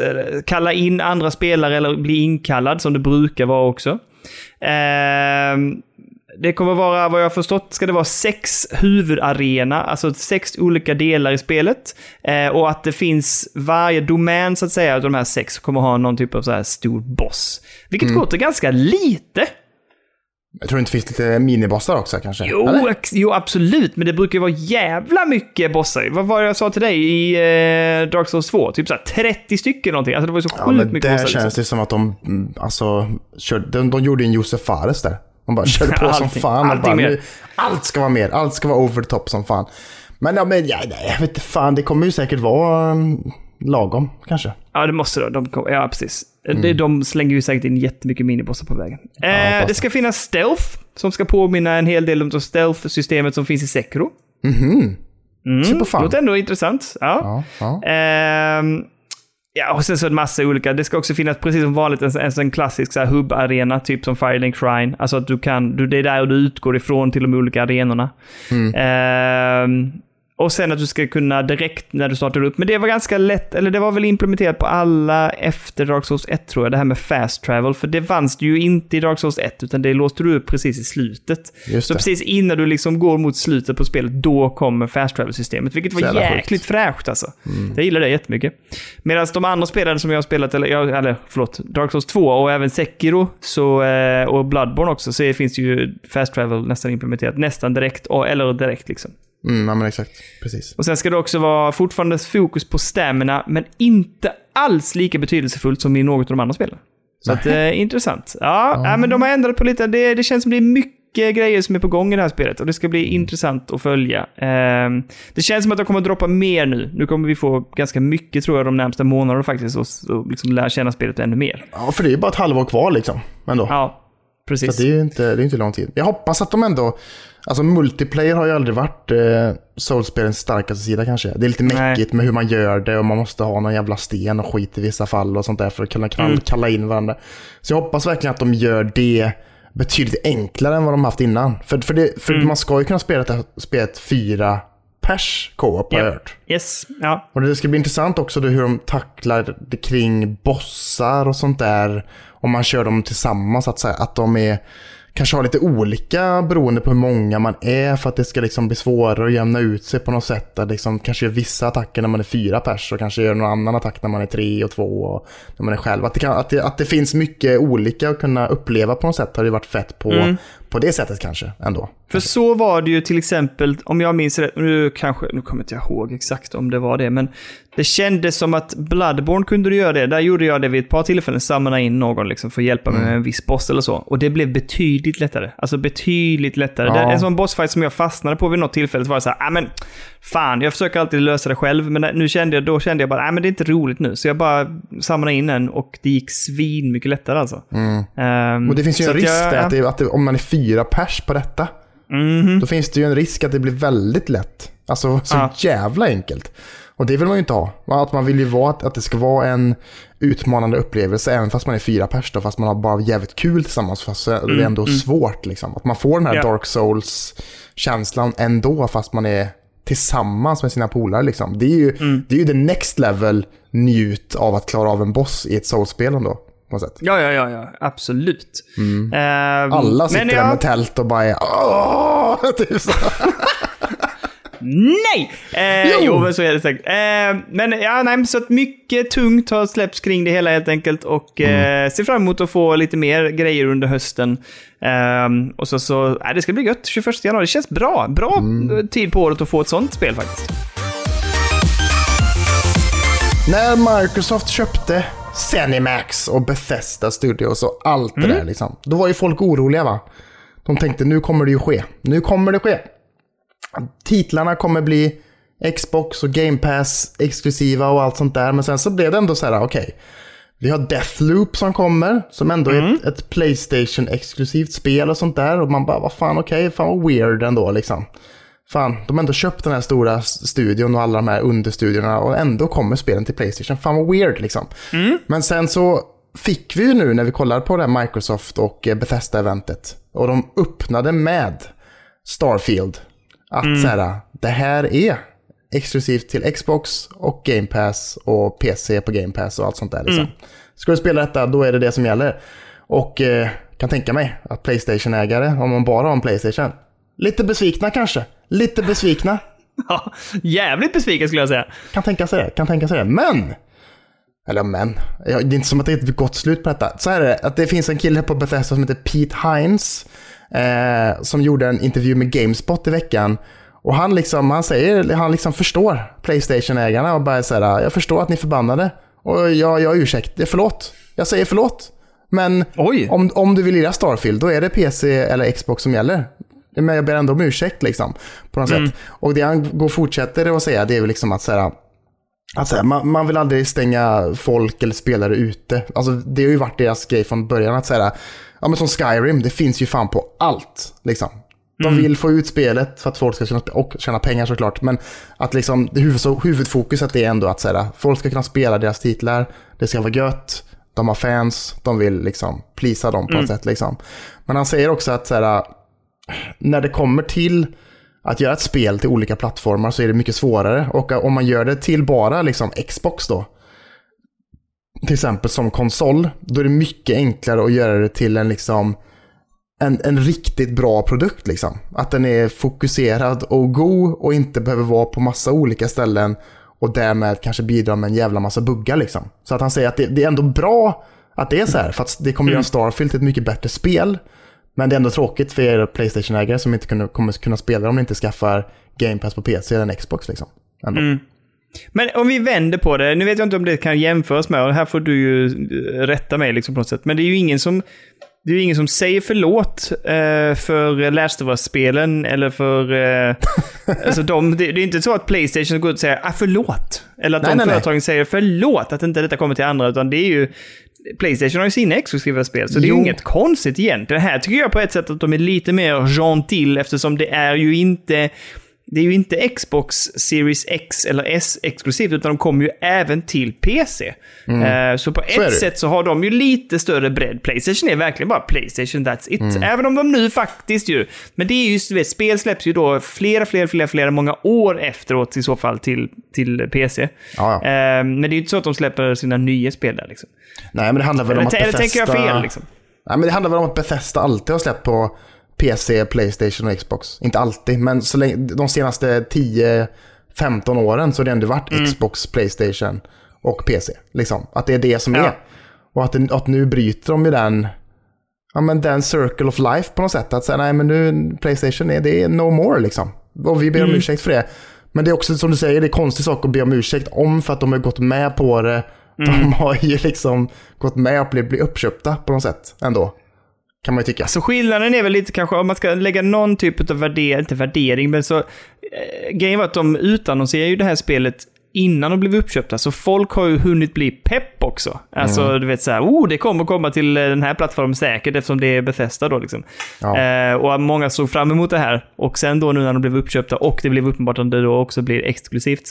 B: eh, kalla in andra spelare eller bli inkallad som det brukar vara också. Ehm, det kommer vara, vad jag har förstått, ska det vara sex huvudarena, alltså sex olika delar i spelet. Eh, och att det finns varje domän, så att säga, av de här sex kommer ha någon typ av så här stor boss. Vilket
A: Mm.
B: låter ganska lite.
A: Jag tror det inte finns lite minibossar också kanske?
B: Jo,
A: Eller?
B: jo, absolut, men det brukar ju vara jävla mycket bossar. Vad var det jag sa till dig i eh, Dark Souls 2? Typ såhär 30 stycken någonting. Alltså det var ju så
A: Ja,
B: sjukt
A: men
B: mycket
A: där
B: bossar.
A: känns
B: liksom.
A: det som att de, mm, alltså, körde, de, de gjorde en Josef Fares där. De bara körde på som
B: Allting-
A: fan. och
B: allting
A: bara, nu, allt ska vara mer, allt ska vara over the top som fan. Men, ja, men ja, nej, jag vet inte fan, det kommer ju säkert vara um, lagom kanske.
B: Ja, det måste det. De ja, precis. Det, de slänger ju säkert in jättemycket minibossar på vägen. Eh,
A: hoppas
B: det ska finnas stealth, som ska påminna en hel del om det stealth-systemet som finns i Sekiro.
A: Mhm.
B: Mm,
A: Se på fan.
B: Låter ändå intressant. Ja.
A: Ja, ja.
B: Ehm, ja, och sen så en massa olika. Det ska också finnas, precis som vanligt, en, en, en klassisk så här hub-arena, typ som Firelink Shrine. Alltså att du kan, du, det är där du utgår ifrån till de olika arenorna. Ehm, och sen att du ska kunna direkt när du startar upp. Men det var ganska lätt, eller det var väl implementerat på alla efter Dark Souls 1 tror jag, det här med fast travel. För det fanns det ju inte i Dark Souls 1, utan det låste du upp precis i slutet.
A: Just
B: så
A: det.
B: precis innan du liksom går mot slutet på spelet, då kommer fast travel-systemet. Vilket var
A: jävla sjukt.
B: jäkligt fräscht alltså. Jag gillar det jättemycket. Medan de andra spelen som jag har spelat, eller, eller förlåt, Dark Souls 2 och även Sekiro så, eh, och Bloodborne också, så finns det ju fast travel nästan implementerat. Nästan direkt, eller direkt liksom.
A: Mm, ja, men exakt. Precis.
B: Och sen ska det också vara fortfarande fokus på stamina, men inte alls lika betydelsefullt som i något av de andra spelen. Så att, eh, intressant. Ja, ja. men de har ändrat på lite. Det, det känns som det är mycket grejer som är på gång i det här spelet och det ska bli intressant att följa. Ehm, det känns som att de kommer att droppa mer nu. Nu kommer vi få ganska mycket tror jag de närmsta månaderna faktiskt och, och liksom lära känna spelet ännu mer.
A: Ja, för det är bara ett halvår kvar liksom. Ändå.
B: Ja,
A: Så
B: precis.
A: att det är ju inte, det är inte lång tid. Jag hoppas att de ändå... Alltså multiplayer har ju aldrig varit eh, Soulspelens starkaste sida kanske. Det är lite mäckigt med hur man gör det och man måste ha någon jävla sten och skit i vissa fall och sånt där för att kunna kall-
B: Mm.
A: kalla in varandra. Så jag hoppas verkligen att de gör det betydligt enklare än vad de haft innan. För, för, det, för
B: Mm.
A: man ska ju kunna spela det här spelet fyra pers co-op har jag hört.
B: Yes, ja.
A: Och det ska bli intressant också då hur de tacklar det kring bossar och sånt där. Om man kör dem tillsammans, att, säga, att de är, kanske har lite olika beroende på hur många man är för att det ska liksom bli svårare att jämna ut sig på något sätt. Att liksom kanske gör vissa attacker när man är fyra pers och kanske gör någon annan attack när man är tre och två och när man är själv. Att det, kan, att det, att det finns mycket olika att kunna uppleva på något sätt har det varit fett på, mm på det sättet kanske ändå.
B: För så var det ju till exempel, om jag minns rätt, nu kanske, nu kommer inte jag ihåg exakt om det var det, men det kändes som att Bloodborne kunde du göra det. Där gjorde jag det vid ett par tillfällen, samla in någon liksom för att hjälpa mig med en viss boss eller så. Och det blev betydligt lättare. Alltså betydligt lättare.
A: Ja.
B: En sån bossfight som jag fastnade på vid något tillfälle var så här, ah, men fan, jag försöker alltid lösa det själv, men nu kände jag, då kände jag bara, ah, men det är inte roligt nu. Så jag bara samlade in en och det gick svin mycket lättare alltså. Ehm,
A: Och det finns ju en risk
B: jag-
A: där att, det, att det, om man är fyra pers på detta,
B: Mhm.
A: då finns det ju en risk att det blir väldigt lätt. Alltså så
B: Ja.
A: jävla enkelt. Och det vill man ju inte ha. Att man vill ju vara att, att det ska vara en utmanande upplevelse även fast man är fyra pers då, fast man har bara jävligt kul tillsammans fast det är ändå svårt liksom. Att man får den här
B: Mm, Ja.
A: Dark Souls-känslan ändå fast man är tillsammans med sina polare liksom. Det är ju,
B: Mm.
A: det är ju the next level njut av att klara av en boss i ett soulspel ändå. På något sätt.
B: Ja, ja, ja, ja. absolut.
A: Mm. Alla sitter
B: men
A: där
B: jag-
A: med tält och bara är Åh! typ så.
B: Nej! Eh,
A: Jo.
B: jo. men så är det säkert. Eh, men ja, nej, så att mycket tungt har släppts kring det hela helt enkelt och
A: Mm.
B: eh, ser fram emot att få lite mer grejer under hösten. Ehm, och så, så äh, det ska bli gött. 21 januari, det känns bra. Bra
A: Mm.
B: eh, tid på året att få ett sånt spel faktiskt.
A: När Microsoft köpte Zenimax och Bethesda Studios och allt det där liksom. Då var ju folk oroliga va. De tänkte nu kommer det ju ske. Nu kommer det ske. Titlarna kommer bli Xbox och Game Pass exklusiva och allt sånt där. Men sen så blev det ändå så här, okej. Vi har Deathloop som kommer, som ändå är ett, ett Playstation-exklusivt spel och sånt där. Och man bara, vad fan, okej, fan vad weird ändå liksom. Fan, de har ändå köpt den här stora studion och alla de här understudiorna och ändå kommer spelen till Playstation. Fan vad weird liksom. Men sen så fick vi ju nu när vi kollar på det här Microsoft och eh, Bethesda-eventet. Och de öppnade med Starfield. Att så här, det här är exklusivt till Xbox och Game Pass och PC på Game Pass och allt sånt där. Liksom.
B: Mm.
A: Ska du spela detta, då är det det som gäller. Och eh, kan tänka mig att Playstation-ägare, om man bara har en Playstation, lite besvikna kanske. Lite besvikna.
B: Ja, jävligt besviken skulle jag säga.
A: Kan tänka sig det, kan tänka sig det. Men! Eller men, det är inte som att det är ett gott slut på detta. Så här är det, att det finns en kille på Bethesda som heter Pete Hines. Eh, som gjorde en intervju med Gamespot i veckan. Och han liksom, han säger, han liksom förstår Playstation-ägarna och bara säger jag förstår att ni är förbannade. Och jag, jag ursäktar, förlåt. Jag säger förlåt. Men
B: Oj.
A: om, om du vill lira Starfield, då är det PC eller Xbox som gäller. Men jag ber ändå om ursäkt liksom. På något sätt. Och det han går fortsätter att säga, det är väl liksom att säga att säga, man, man vill aldrig stänga folk eller spelare ute. Alltså, det har ju varit deras grej från början att säga, ja men som Skyrim, det finns ju fan på allt. Liksom. De vill få ut spelet för att folk ska tjäna, och tjäna pengar såklart. Men att liksom, det huvud, huvudfokuset är ändå att säga, folk ska kunna spela deras titlar, det ska vara gött, de har fans, de vill liksom plisa dem på något sätt. Liksom. Men han säger också att här, när det kommer till att göra ett spel till olika plattformar så är det mycket svårare. Och om man gör det till bara liksom Xbox då, till exempel som konsol, då är det mycket enklare att göra det till en liksom en, en riktigt bra produkt. Liksom. Att den är fokuserad och god och inte behöver vara på massa olika ställen och därmed kanske bidra med en jävla massa buggar. Liksom. Så att han säger att det, det är ändå bra att det är så här, för att det kommer göra Starfield till ett mycket bättre spel. Men det är ändå tråkigt för er Playstation-ägare som inte kunna, kommer kunna spela om ni inte skaffar Game Pass på PC eller en Xbox. Liksom. Ändå.
B: Men om vi vänder på det, nu vet jag inte om det kan jämföras med, och här får du ju eh, rätta mig liksom på något sätt, men det är ju ingen som det är ju ingen som säger förlåt eh, för Last of Us-spelen eller för... Eh, alltså de, det, det är inte så att Playstation går ut och säger ah, förlåt. Eller att
A: Nej,
B: de
A: nej, nej.
B: företagen säger förlåt att inte detta kommer till andra, utan det är ju... Playstation har ju sina exklusiva spel, så det är ju inget konstigt egentligen. Här tycker jag på ett sätt att de är lite mer gentil eftersom det är ju inte... Det är ju inte Xbox Series X eller S exklusivt, utan de kommer ju även till PC. Eh, så på
A: Mm. är
B: ett
A: det.
B: sätt så har de ju lite större bredd. Playstation är verkligen bara Playstation, that's it.
A: Mm.
B: Även om de nu faktiskt ju... Men det är ju, du vet, spel släpps ju då flera, flera, flera, flera många år efteråt i så fall till, till PC.
A: Ja, ja.
B: Eh, men det är ju inte så att de släpper sina nya spel där liksom.
A: Nej, men det handlar väl om
B: Eller,
A: att
B: t- eller tänker jag fel liksom?
A: Nej, men det handlar väl om att Bethesda alltid har släppt på PC, Playstation och Xbox. Inte alltid, men så länge, de senaste 10-15 åren så har det ändå varit
B: Mm.
A: Xbox, Playstation och PC. Liksom. Att det är det som
B: Ja.
A: är. Och att, det, att nu bryter de ju den, ja, men den circle of life på något sätt. Att säga nej men nu Playstation är, det är no more liksom. Och vi ber om
B: Mm.
A: ursäkt för det. Men det är också som du säger, det är konstig sak att be om ursäkt om för att de har gått med på det.
B: Mm.
A: De har ju liksom gått med och blivit bli uppköpta på något sätt ändå. Kan man ju tycka.
B: Så skillnaden är väl lite kanske om man ska lägga någon typ av värdering, inte värdering, men så... Eh, grejen var att de utannonserar ju det här spelet innan de blev uppköpta, så folk har ju hunnit bli pepp också. Alltså,
A: Mm.
B: du vet så här, oh, det kommer komma till eh, den här plattformen säkert eftersom det är Bethesda då liksom.
A: Ja.
B: Eh, och många såg fram emot det här. Och sen då nu när de blev uppköpta och det blev uppenbart att det då också blir exklusivt,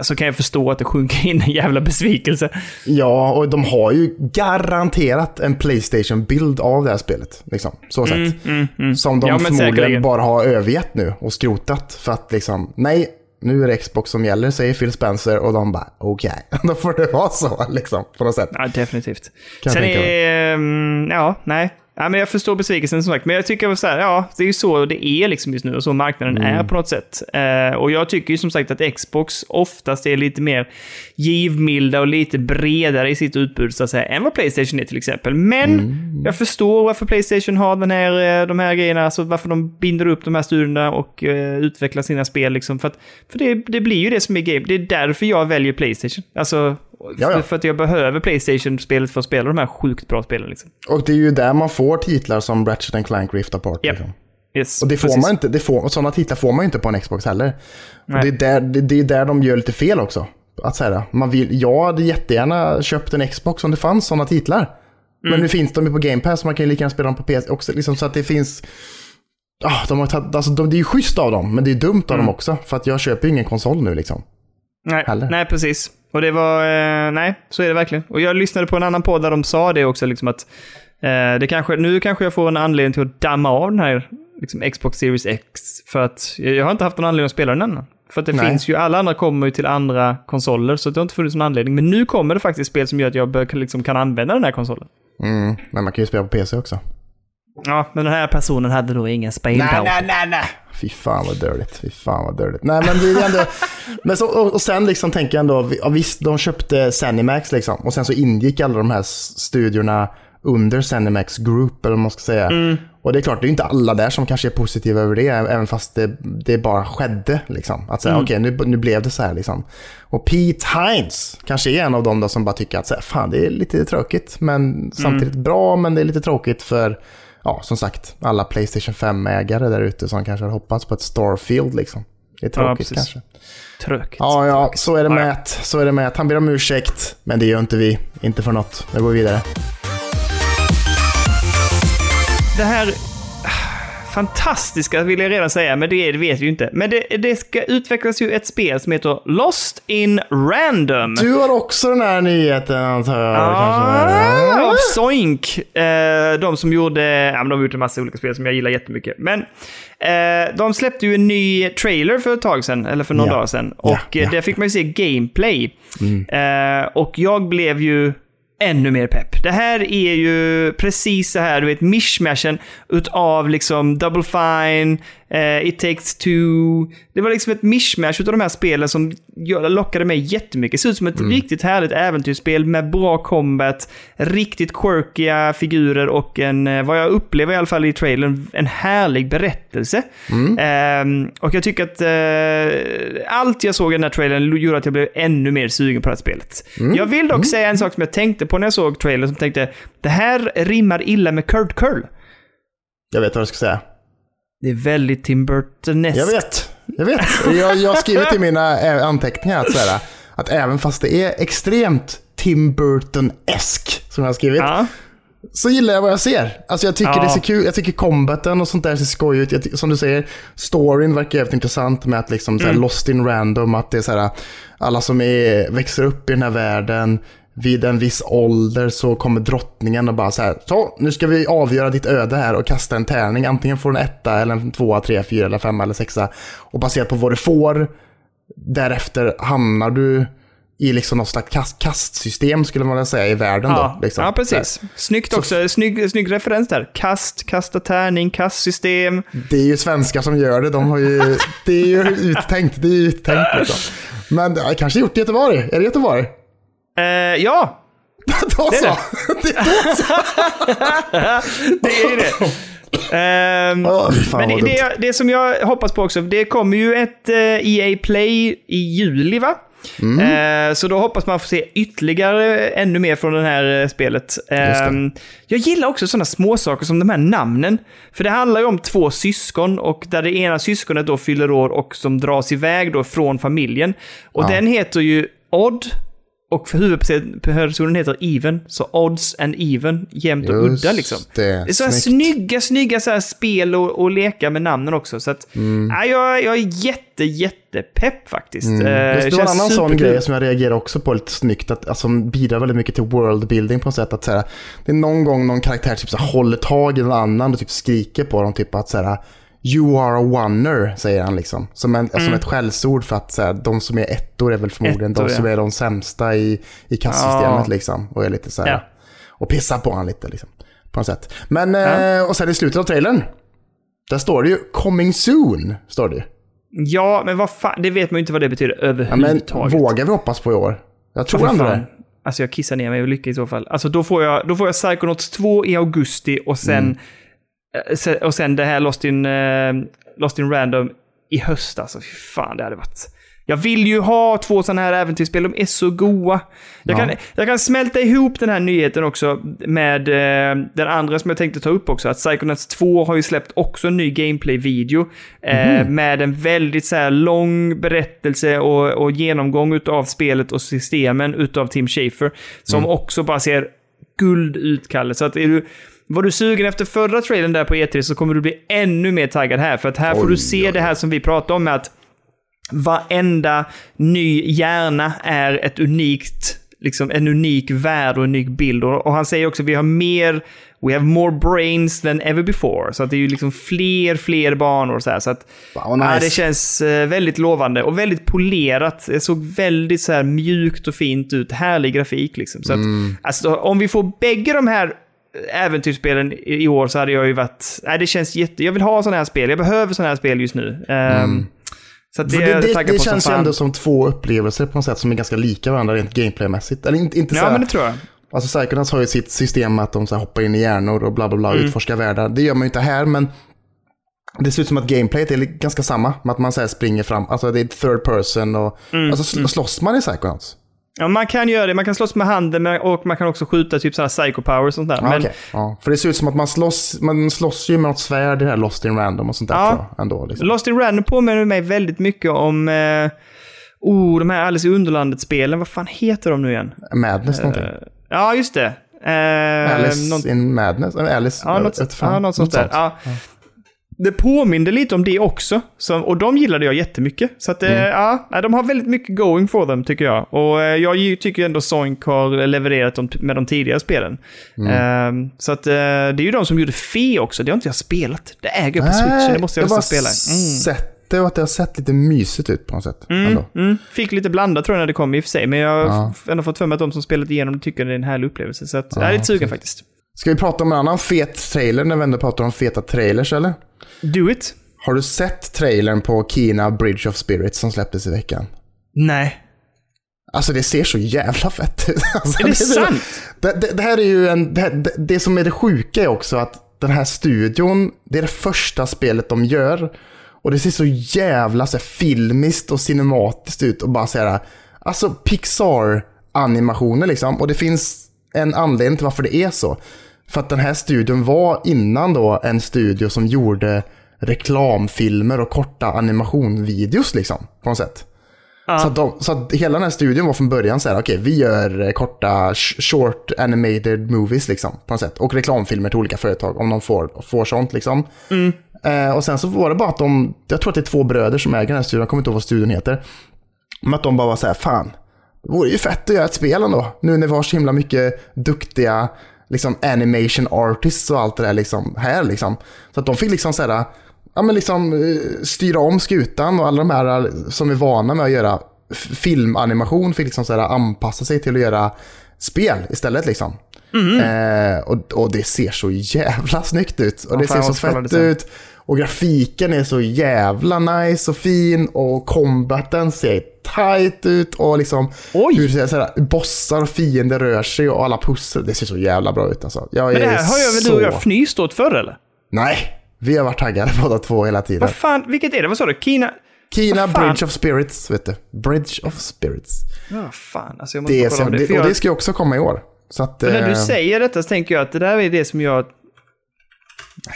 B: så kan jag förstå att det sjunker in en jävla besvikelse.
A: Ja, och de har ju garanterat en Playstation-bild av det här spelet. Liksom, så sett. Som de
B: Ja,
A: förmodligen
B: säkerligen.
A: bara har övergett nu och skrotat. För att liksom, nej, nu är det Xbox som gäller, säger Phil Spencer. Och de bara, okej, då får det vara så liksom, på något sätt.
B: Ja, definitivt.
A: Kan
B: Sen är... mm, Ja, nej. Ja, men jag förstår besvikelsen som sagt. Men jag tycker så här, ja, det är ju så det är liksom just nu och så marknaden
A: Mm.
B: är på något sätt. Eh, och jag tycker ju som sagt att Xbox oftast är lite mer givmilda och lite bredare i sitt utbud så att säga, än vad Playstation är till exempel. Men
A: Mm.
B: jag förstår varför Playstation har den här, eh, de här grejerna, alltså varför de binder upp de här studierna och eh, utvecklar sina spel liksom. För, att, för det, det blir ju det som är game. Det är därför jag väljer Playstation. Alltså,
A: Ja, ja.
B: För, att jag behöver Playstation-spelet för att spela de här sjukt bra spelen. Liksom.
A: Och det är ju där man får titlar som Ratchet and Clank Rift Apart.
B: Japp.
A: Liksom.
B: Yes,
A: Och det får
B: precis.
A: man inte, det får, sådana titlar får man ju inte på en Xbox heller. Och det, är där, det, det är där de gör lite fel också. Att säga, man vill, jag hade jättegärna köpt en Xbox om det fanns sådana titlar.
B: Mm.
A: Men nu finns de ju på Game Pass, så man kan ju lika gärna spela dem på PC också. Liksom, så att det finns... Ah, de har tagit, alltså, de, det är ju schysst av dem, men det är dumt av
B: Mm.
A: dem också. För att jag köper ju ingen konsol nu liksom.
B: Nej,
A: heller.
B: nej, precis. Och det var... Eh, nej, så är det verkligen. Och jag lyssnade på en annan podd där de sa det också, liksom att eh, det kanske, nu kanske jag får en anledning till att damma av den här liksom, Xbox Series X. För att jag har inte haft någon anledning att spela den än. För att det
A: Nej.
B: finns ju, alla andra kommer ju till andra konsoler, så det har inte funnits någon anledning. Men nu kommer det faktiskt spel som gör att jag liksom, kan använda den här konsolen.
A: Mm, men man kan ju spela på PC också.
B: Ja, men den här personen hade då ingen speldator.
A: nej, nej. Fy fan vad dirtigt. Fy fan vad dirtigt. Nej, men det är ändå... men så, och, och sen liksom tänker jag ändå, ja, visst, de köpte Zenimax liksom. Och sen så ingick alla de här studiorna under Zenimax Group, eller vad man ska säga. Och det är klart, det är inte alla där som kanske är positiva över det, även fast det, det bara skedde. Liksom. Att säga, okej, nu, nu blev det så här. Liksom. Och Pete Hines kanske är en av dem då som bara tycker att så här, fan, det är lite tråkigt, men samtidigt bra, men det är lite tråkigt för ja, som sagt, alla Playstation 5-ägare där ute som kanske har hoppats på ett Starfield liksom. Det är tråkigt
B: precis.
A: kanske.
B: Tråkigt.
A: Ja, ja, så är det
B: Ja,
A: med
B: ja.
A: att, så är det med han ber om ursäkt, men det gör inte vi. Inte för något. Nu går vi vidare.
B: Det här fantastiska vill jag redan säga, men det, det vet vi ju inte. Men det, det ska utvecklas ju ett spel som heter Lost in Random.
A: Du har också den här nyheten antar jag.
B: Ah, av Zoink. Eh, de som gjorde, ja, men de har gjort en massa olika spel som jag gillar jättemycket. Men eh, de släppte ju en ny trailer för ett tag sedan, eller för några
A: Ja.
B: dagar sedan.
A: Ja,
B: Och eh,
A: ja.
B: där fick man ju se gameplay. Eh, och jag blev ju ännu mer pepp. Det här är ju precis så här, du vet, mishmashen utav liksom Double Fine, eh, It takes two. Det var liksom ett mishmash utav de här spelen som lockade mig jättemycket. Det ser ut som ett riktigt härligt äventyrsspel med bra combat, riktigt quirkiga figurer och en, eh, vad jag upplever i alla fall i trailern, en härlig berättelse. Ehm, och jag tycker att eh, allt jag såg i den här trailern gjorde att jag blev ännu mer sugen på det här spelet. Jag vill dock säga en sak som jag tänkte på när jag såg trailern, som tänkte det här rimmar illa med Kurt Curl.
A: Jag vet vad du ska säga.
B: Det är väldigt Tim Burton-eskt.
A: Jag vet. Jag vet. Jag, jag har skrivit i mina eh, anteckningar att, så här, att även fast det är extremt Tim Burton-esk, som jag har skrivit,
B: Ja.
A: så gillar jag vad jag ser. Alltså jag tycker
B: Ja.
A: det ser kul, jag tycker combaten och sånt där ser skoj ut. Jag som du säger, storyn verkar jävligt intressant med att liksom så här, lost in random, att det är så här, alla som är, växer upp i den här världen, vid en viss ålder så kommer drottningen och bara så här, så nu ska vi avgöra ditt öde här och kasta en tärning. Antingen får du en etta eller en tvåa, tre, fyra eller femma eller sexa. Och baserat på vad du får, därefter hamnar du i liksom något slags kast, kastsystem skulle man vilja säga i världen
B: Ja,
A: då. Liksom.
B: ja, precis. Snyggt också. Snygg, snygg referens där. Kast, kasta tärning, kastsystem.
A: Det är ju svenskar som gör det. De har ju, det är ju uttänkt. Det är ju uttänkt liksom. Men har kanske gjort i Göteborg. Är det Göteborg?
B: Eh, ja,
A: Då
B: Det är
A: så! Det är då så!
B: det är det.
A: Fy fan
B: Men det, det, det som jag hoppas på också, det kommer ju ett eh, EA Play i juli va?
A: Mm.
B: Eh, så då hoppas man få se ytterligare ännu mer från det här eh, spelet. Eh, jag gillar också sådana småsaker som de här namnen. För det handlar ju om två syskon och där det ena syskonet då fyller år och som dras iväg då från familjen. Och
A: Ja.
B: den heter ju Odd och för huvudpersonen heter Even. Så Odds and Even, jämnt och
A: Just
B: udda liksom.
A: det,
B: Det är så här snygga, snygga så här spel och, och leka med namnen också. Så att,
A: Mm.
B: ja, jag, jag är jätte, jätte pepp faktiskt. Eh,
A: Just det var en annan sån grej som jag reagerar också på lite snyggt, att, alltså, som bidrar väldigt mycket till worldbuilding på något sätt. Att, så här, det är någon gång någon karaktär typ, så här, håller tag i någon annan och typ skriker på dem, typ att så här, You are a oner, säger han liksom. Som, en, som ett skällsord för att så här, de som är ettor är väl förmodligen
B: Ettor,
A: de som
B: ja.
A: är de sämsta i, i kastsystemet
B: Ja.
A: liksom. Och är lite så här,
B: Ja.
A: och pissar på honom lite liksom. På något sätt. Men, eh, och sen i slutet av trailern, där står det ju “Coming soon”. Står det ju.
B: Ja, men vad fan, det vet man ju inte vad det betyder
A: Ja, men
B: överhuvudtaget.
A: vågar vi hoppas på i år? Jag tror ändå det.
B: Alltså jag kissar ner mig och lycka i så fall. Alltså då får jag, då får jag Psychonauts 2 i augusti och sen,
A: Mm.
B: Eh, och sen det här Lost in, eh, Lost in Random i höst. Alltså fy fan, det hade varit... Jag vill ju ha två sådana här äventyrsspel, de är så goa. Jag,
A: Ja.
B: kan, jag kan smälta ihop den här nyheten också med eh, den andra som jag tänkte ta upp också. Att Psychonauts 2 har ju släppt också en ny gameplay-video. Eh, med en väldigt så här lång berättelse och, och genomgång utav spelet och systemen utav Tim Schafer. Som också bara ser guld ut, Kalle. Så att är du, var du sugen efter förra trailern där på E3 så kommer du bli ännu mer taggad här. För att här får
A: Oj,
B: du se
A: oj,
B: det här som vi pratade om med att varenda ny hjärna är ett unikt liksom en unik värld och en unik bild. Och, och han säger också att vi har mer, we have more brains than ever before. Så att det är ju liksom fler, fler banor och så här. Så att
A: Fan, vad
B: ja,
A: nice.
B: det känns eh, väldigt lovande och väldigt polerat. Det såg väldigt så här mjukt och fint ut. Härlig grafik liksom. Så att,
A: Mm.
B: alltså, om vi får bägge de här äventyrsspelen i år så hade jag ju varit... Nej, det känns jätte... Jag vill ha sådana här spel. Jag behöver sådana här spel just nu. Ehm, Så att det,
A: Mm.
B: Är
A: det det, det
B: som
A: känns ju ändå som två upplevelser på något sätt som är ganska lika varandra rent gameplaymässigt. Eller inte, inte så
B: Ja, men det tror jag.
A: Alltså Psychonauts har ju sitt system att de så hoppar in i hjärnor och bla bla bla,
B: Mm.
A: utforskar världar. Det gör man ju inte här, men det ser ut som att gameplayet är ganska samma. Att man så springer fram, alltså det är third person och...
B: Mm,
A: Alltså sl- slåss man i Psychonauts?
B: Ja, man kan göra det. Man kan slåss med handen och man kan också skjuta typ så här psycho power och sånt där.
A: Ja,
B: men,
A: okej. ja, för det ser ut som att man slåss, man slåss ju med något svärd i det här Lost in Random och sånt där
B: Ja.
A: jag, ändå. Liksom.
B: Lost in Random påminner mig väldigt mycket om... Eh, oh, de här Alice i Underlandet-spelen. Vad fan heter de nu igen?
A: Madness någonting.
B: Eh, ja, just det. Eh,
A: Alice
B: någon-
A: in Madness? Alice?
B: Ja, något, ja, något sånt där. Ja. Det påminde lite om det också. Så, och de gillade jag jättemycket. Så att, eh,
A: Mm.
B: ja, nej, de har väldigt mycket going for them tycker jag. Och eh, jag tycker ändå Soink har levererat med de tidigare spelen.
A: Mm.
B: Eh, så att eh, det är ju de som gjorde Fe också. Det har inte jag spelat. Det äger jag på Switchen. Det måste jag,
A: jag
B: nästan spela. Mm.
A: sett det och att det har sett lite mysigt ut på något sätt. Ändå.
B: Mm. Fick lite blandat tror jag när det kom i och för sig. Men jag har
A: Ja.
B: ändå fått för mig att de som spelat igenom det tycker det är en härlig upplevelse. Så att, jag är lite sugen faktiskt.
A: Ska vi prata om en annan fet trailer när vi ändå pratar om feta trailers eller?
B: Do it.
A: Har du sett trailern på Kina Bridge of Spirits som släpptes i veckan?
B: Nej.
A: Alltså det ser så jävla fett ut. Alltså,
B: Är det
A: så-
B: sant?
A: Det, det, det här är ju en... Det, här- det, det som är det sjuka är också att den här studion, det är det första spelet de gör. Och det ser så jävla så här, filmiskt och cinematiskt ut och bara säga Alltså Pixar-animationer liksom. Och det finns en anledning till varför det är så. För att den här studion var innan då en studio som gjorde reklamfilmer och korta animationvideos liksom. På något sätt. Så, att de, så att hela den här studion var från början så här, okej, vi gör eh, korta sh- short animated movies liksom, på något sätt. Och reklamfilmer till olika företag, om de får, får sånt liksom. Eh, och sen så var det bara att de, jag tror att det är två bröder som äger den här studion, jag kommer inte ihåg vad studion heter. Men att de bara var så här, fan, det vore ju fett att göra ett spel ändå. Nu när vi har så himla mycket duktiga liksom animation artists och allt det där liksom, här liksom. Så att de fick liksom så här, ja men liksom eh, styra om skutan och alla de här eh, som är vana med att göra filmanimation fick liksom så här anpassa sig till att göra spel istället liksom. Eh, och, och det ser så jävla snyggt ut. Och
B: Ja,
A: det ser så fett ut. Och grafiken är så jävla nice och fin. Och combaten ser tight ut. Och liksom
B: Oj.
A: hur så här, bossar och fiender rör sig och alla pussel. Det ser så jävla bra ut alltså. Jag
B: Men det
A: är
B: här har jag väl
A: så...
B: du och jag fnyst åt förr eller?
A: Nej, vi har varit taggade båda två hela tiden.
B: Vad fan, vilket är det? Vad sa du? Kina?
A: Kina? Bridge of Spirits, vet du. Bridge of Spirits.
B: Ja, fan. Alltså jag måste
A: Det,
B: kolla om det.
A: och
B: jag,
A: det ska ju också komma i år. Så att...
B: för när du
A: eh,
B: säger detta så tänker jag att det där är det som jag...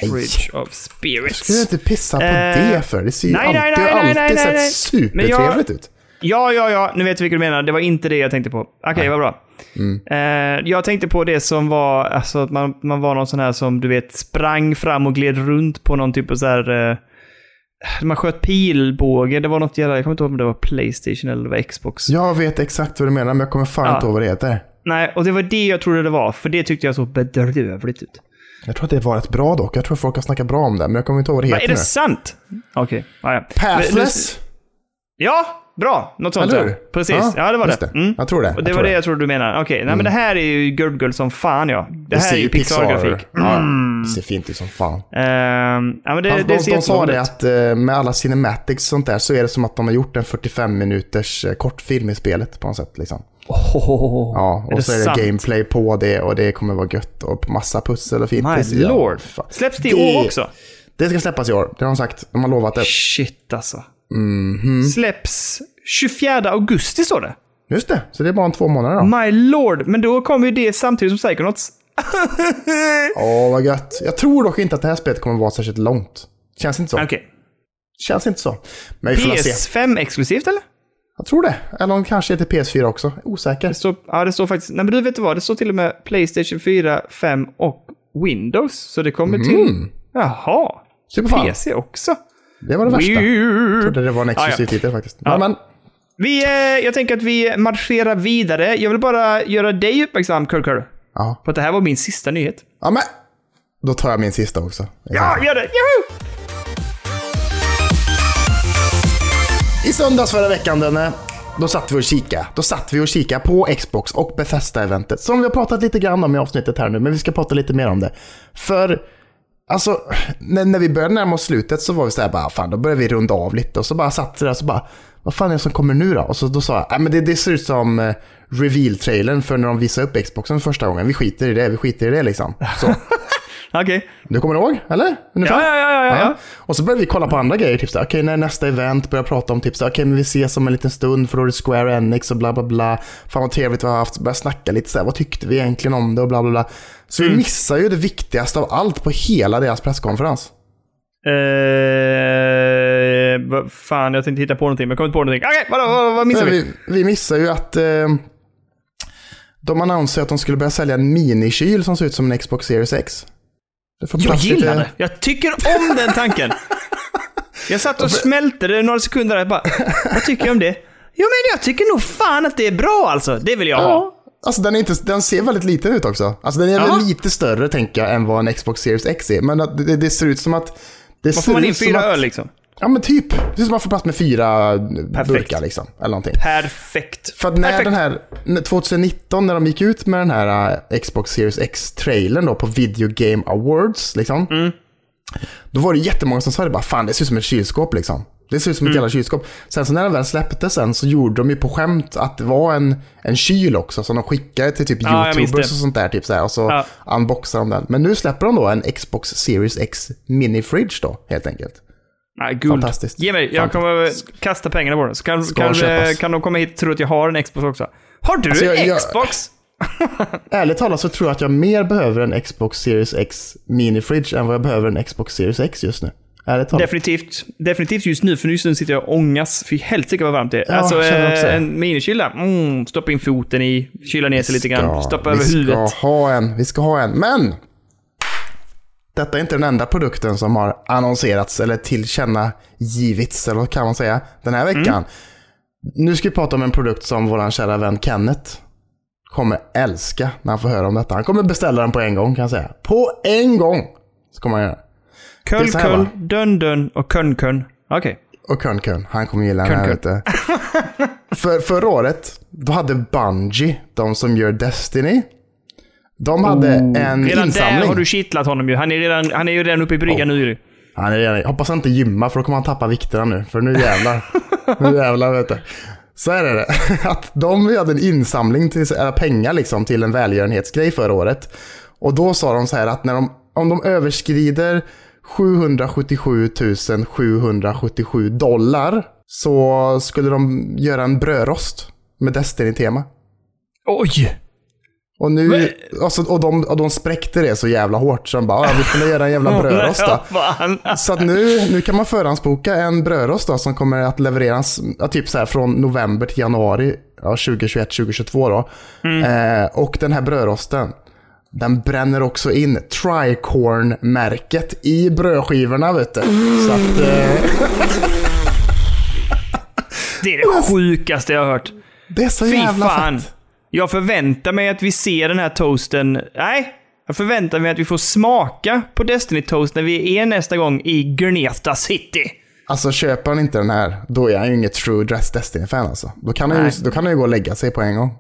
A: nej.
B: Bridge of
A: Ska du
B: Spirits.
A: inte pissa på
B: Eh,
A: det för? Det ser ju
B: nej,
A: alltid,
B: nej, nej, nej,
A: alltid
B: nej,
A: sett
B: nej.
A: supertrevligt ut.
B: Ja, ja, ja. Nu vet jag vilket du menar. Det var inte det jag tänkte på. Okej, vad bra.
A: Mm.
B: Eh, jag tänkte på det som var, alltså att man, man var någon sån här som du vet sprang fram och gled runt på någon typ av så här... Eh, man sköt pilbåge. Det var något jävla, jag kommer inte ihåg om det var Playstation eller var Xbox.
A: Jag vet exakt vad du menar, men jag kommer fan
B: Ja.
A: inte ihåg vad det heter.
B: Nej, och det var det jag trodde det var. För det tyckte jag såg bedrövligt ut.
A: Jag tror att det var rätt bra dock. Jag tror folk har snackat bra om det, men jag kommer inte ihåg vad det heter
B: är det
A: nu.
B: sant? Okej, ja, ja. Men-
A: Pathless?
B: Ja, bra. Något sånt
A: Eller
B: ja. Precis. Ja, det var det. Mm.
A: Jag tror det.
B: Och det
A: jag
B: var det jag trodde du menade. Okej, nej men det här är ju Gurgle som fan ja. Det, här
A: ser
B: är ju Pixar-grafik.
A: Ja,
B: Mm.
A: det ser fint ut som fan.
B: Ehm, ja, men det,
A: Han,
B: det
A: de,
B: ser
A: de sa det att eh, med alla cinematics och sånt där så är det som att de har gjort en 45 minuters eh, kortfilm i spelet på något sätt. Liksom.
B: Oh,
A: Ja, och så är det
B: sant?
A: gameplay på det och det kommer vara gött och massa pussel och fint.
B: My
A: ja,
B: lord.
A: fan.
B: Släpps det i år också?
A: Det ska släppas i år, det har de sagt. De har lovat det.
B: Shit alltså.
A: Mhm.
B: Släpps 24 augusti står det.
A: Just det, så det är bara om två månader då.
B: My lord. Men då kommer ju det samtidigt som Psychonauts.
A: Åh, vad gött. Jag tror dock inte att det här spelet kommer vara särskilt långt. Känns inte så.
B: Okej.
A: Känns inte så. Men vi får väl se.
B: PS5 exklusivt eller?
A: Jag tror det. Eller om kanske till PS4 också. Osäker.
B: Det står, ja, det står faktiskt... Nej, men du vet vad? Det står till och med Playstation 4, 5 och Windows. Så det kommer till... Jaha.
A: Superfan.
B: PC också.
A: Det var det värsta. Jag trodde det var en exklusiv
B: Ja, ja.
A: titel faktiskt.
B: Ja.
A: Men,
B: Vi, eh, jag tänker att vi marscherar vidare. Jag vill bara göra dig uppmärksam, Kurkur.
A: Ja.
B: På att det här var min sista nyhet.
A: ja, men då tar jag min sista också.
B: Ja, gör det! Joho!
A: I söndags förra veckan, Denne, då satt vi och kika. Då satt vi och kika på Xbox och Bethesda-eventet. Som vi har pratat lite grann om i avsnittet här nu, men vi ska prata lite mer om det. För, alltså, när, när vi började närma oss slutet så var vi så här bara, fan, då började vi runda av lite. Och så bara satt vi där och så bara, vad fan är det som kommer nu då? Och så då sa jag, nej men det, det ser ut som eh, reveal-trailern för när de visar upp Xboxen första gången. Vi skiter i det, vi skiter i det liksom. Så.
B: Okej.
A: Du kommer ihåg? Eller? Ungefär?
B: Ja, ja, ja, ja, ja.
A: Och så började vi kolla på andra grejer. Typ okej när nästa event börjar prata om typ såhär, okej men vi ses om en liten stund för då är det Square Enix och bla bla bla. Fan vad trevligt vi har haft. Började snacka lite såhär, vad tyckte vi egentligen om det och bla bla bla. Så vi missar ju det viktigaste av allt på hela deras presskonferens.
B: Eh, vad fan, jag tänkte hitta på någonting, men jag kom inte på någonting. Okej, vadå, vad, vad missar vi?
A: vi, vi missar ju att eh, de annonserade att de skulle börja sälja en minikyl som ser ut som en Xbox Series X.
B: Jag gillar det. Jag tycker om den tanken. Jag satt och smälte det några sekunder där. Bara, vad tycker jag om det? Jo, men jag tycker nog fan att det är bra alltså. Det vill jag ha.
A: Ja. Alltså den, är inte, den ser väldigt liten ut också. Alltså den är väl lite större tänker jag än vad en Xbox Series X är. Men det, det ser ut som att... Det
B: Vad
A: ser
B: man in? Fyra öl liksom?
A: Ja men typ. Det ser ut som att man får plats med fyra
B: Perfekt.
A: burkar liksom. Eller någonting.
B: Perfekt.
A: För att när
B: Perfekt.
A: den här, när 2019 när de gick ut med den här äh, Xbox Series X-trailern då på Video Game Awards liksom.
B: Mm.
A: Då var det jättemånga som sa det bara, fan det ser ut som ett kylskåp liksom. Det ser ut som
B: Mm.
A: ett jävla kylskåp. Sen så när den väl släpptes sen så gjorde de ju på skämt att det var en, en kyl också som de skickade till typ
B: Ja,
A: YouTubers och sånt där. Typ så här, och så
B: Ja.
A: unboxade de den. Men nu släpper de då en Xbox Series X Mini Fridge då, helt enkelt.
B: Nej, guld.
A: Fantastiskt.
B: Ge mig. Jag kommer kasta pengarna på den. Så kan,
A: Ska
B: kan,
A: köpas.
B: kan de komma hit och tro att jag har en Xbox också? Har du
A: Alltså,
B: en
A: jag- jag-
B: Xbox?
A: Ärligt talat så tror jag att jag mer behöver en Xbox Series X Mini Fridge än vad jag behöver en Xbox Series X just nu.
B: Definitivt. Definitivt just nu, för just nu sitter jag och ångas. Fy helsike vad varmt det är.
A: Ja,
B: alltså
A: jag
B: eh, en minikyl där. Mm, stoppa in foten i, kyla ner sig lite grann, stoppa
A: vi
B: över
A: ska
B: huvudet.
A: ha en, vi ska ha en. Men! Detta är inte den enda produkten som har annonserats eller tillkännagivits, eller vad kan man säga, den här veckan.
B: Mm.
A: Nu ska vi prata om en produkt som vår kära vän Kenneth kommer älska när han får höra om detta. Han kommer beställa den på en gång kan jag säga. På en gång! Så kommer han göra.
B: Köll,
A: va?
B: dun, dun och kön, kön. Okej.
A: Och Kön Kön, han kommer gilla den här. Du. För, förra året, då hade Bungie, de som gör Destiny, de hade en
B: Redan där
A: insamling.
B: har du kittlat honom ju. Han är, redan, han är ju redan uppe i bryggan nu ju.
A: Han är redan, jag hoppas han inte gymmar för då kommer han tappa vikterna nu. För nu jävlar. nu jävlar vet du. Så är det. Att de hade en insamling till eller pengar liksom till en välgörenhetsgrej förra året. Och då sa de så här att när de, om de överskrider 777 777 dollar så skulle de göra en brödrost med Destiny-tema.
B: Oj!
A: Och, nu, alltså, och, de, och de spräckte det så jävla hårt så de bara, ja, vi får göra en jävla brödrost då. Så att nu, nu kan man förhandsboka en brödrost då, som kommer att levereras typ så här från november till januari ja, 2021-2022. Då. Eh, och den här brödrosten, den bränner också in Tricorn-märket i brödskivorna. Vet du. Så att, eh,
B: Det är det sjukaste jag har hört.
A: det är så
B: Fy
A: jävla
B: fan.
A: fett.
B: Jag förväntar mig att vi ser den här toasten. Nej, jag förväntar mig att vi får smaka på Destiny Toast när vi är nästa gång i Greneta City.
A: Alltså köper han inte den här, då är han ju inget true Dress Destiny-fan alltså. Då kan, han ju, då kan han ju gå och lägga sig på en gång.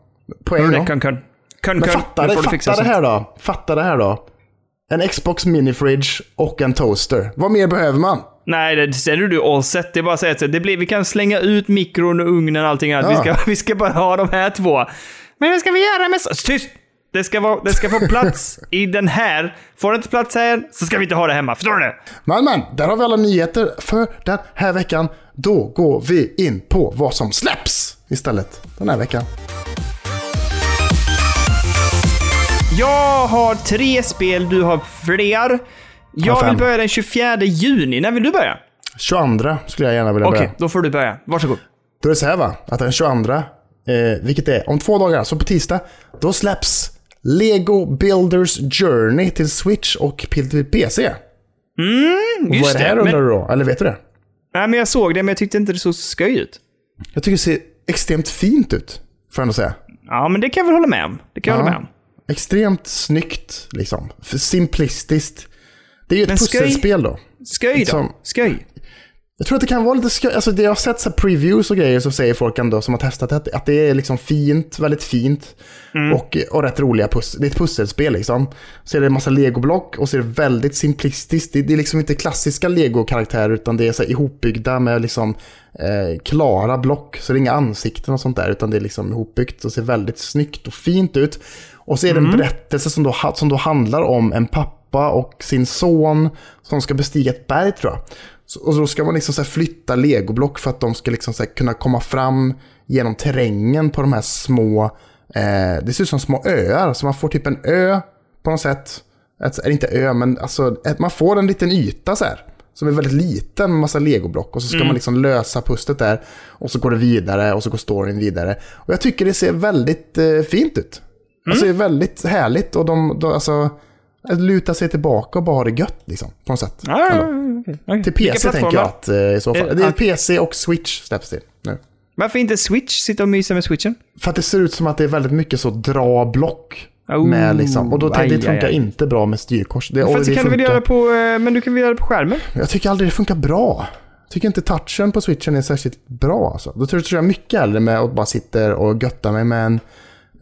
A: På en gång.
B: det? Kön, kön. Kön,
A: Men fatta det, fatta det här då. Fatta det här då. En Xbox Mini Fridge och en toaster. Vad mer behöver man?
B: Nej, det sen är du all set. Det är bara att säga att det blir, vi kan slänga ut mikron och ugnen och allting annat. Vi,
A: Ja.
B: ska, vi ska bara ha de här två. Men vad ska vi göra med... så- Tyst! Det ska, vara, det ska få plats i den här. Får det inte plats här så ska vi inte ha det hemma. Förstår du det?
A: Men men, där har vi alla nyheter för den här veckan. Då går vi in på vad som släpps istället den här veckan.
B: Jag har tre spel, du har fler. Jag vill börja den 24 juni. När vill du börja?
A: 22 skulle jag gärna vilja
B: Okej,
A: börja.
B: då får du börja. Varsågod.
A: Då är det så här va, att den 22, eh, vilket är om två dagar, så på tisdag, då släpps Lego Builders Journey till Switch och till PC. och vad är
B: Just
A: det här
B: det.
A: undrar du då? Eller vet du det?
B: nej, men jag såg det, men jag tyckte inte det såg sköj ut.
A: Jag tycker det ser extremt fint ut. Får jag ändå säga.
B: Ja, men det kan jag väl hålla med om. Det kan jag
A: Ja.
B: hålla med om.
A: Extremt snyggt, liksom. Simplistiskt. Det är ju ett
B: Men
A: pusselspel då.
B: Sköj då.
A: Som-
B: Sköj.
A: Jag tror att det kan vara lite skoj. Alltså jag har sett så här previews och grejer så säger folk ändå som har testat det att, det är liksom fint, väldigt fint.
B: Mm.
A: Och, och rätt roliga pussel. Det är ett pusselspel liksom. Så är det en massa legoblock och så är det väldigt simplistiskt. Det, det är liksom inte klassiska legokaraktärer utan det är så här ihopbyggda med liksom eh, klara block. Så det är inga ansikten och sånt där utan det är liksom ihopbyggt och ser väldigt snyggt och fint ut. Och så är det en berättelse som då, som då handlar om en pappa och sin son som ska bestiga ett berg tror jag. Så, och då ska man liksom så flytta legoblock för att de ska liksom kunna komma fram genom terrängen på de här små, eh, det ser ut som små öar. Så man får typ en ö på något sätt. Eller inte ö, men alltså, man får en liten yta så här. Som är väldigt liten med massa legoblock. Och så ska man liksom lösa pusslet där. Och så går det vidare och så går storyn vidare. Och jag tycker det ser väldigt eh, fint ut. Alltså det är väldigt härligt och de, de alltså, att luta sig tillbaka och bara ha det gött liksom. På något sätt.
B: Ja, okej, okej.
A: Till PC tänker jag att eh, i så fall.
B: Eh,
A: Det är
B: ah.
A: PC och Switch släpps det nu.
B: Varför inte Switch? Sitta och mysa med Switchen?
A: För att det ser ut som att det är väldigt mycket så dra block.
B: Oh,
A: med liksom, och då tänkte jag, det funkar
B: aj, aj.
A: inte bra med styrkors. Det,
B: Fast det kan du
A: funkar-
B: göra på, eh, men du kan väl göra det på skärmen?
A: Jag tycker aldrig det funkar bra. Jag tycker inte touchen på switchen är särskilt bra. Alltså. Då tror jag mycket hellre med att bara sitta och götta mig med en,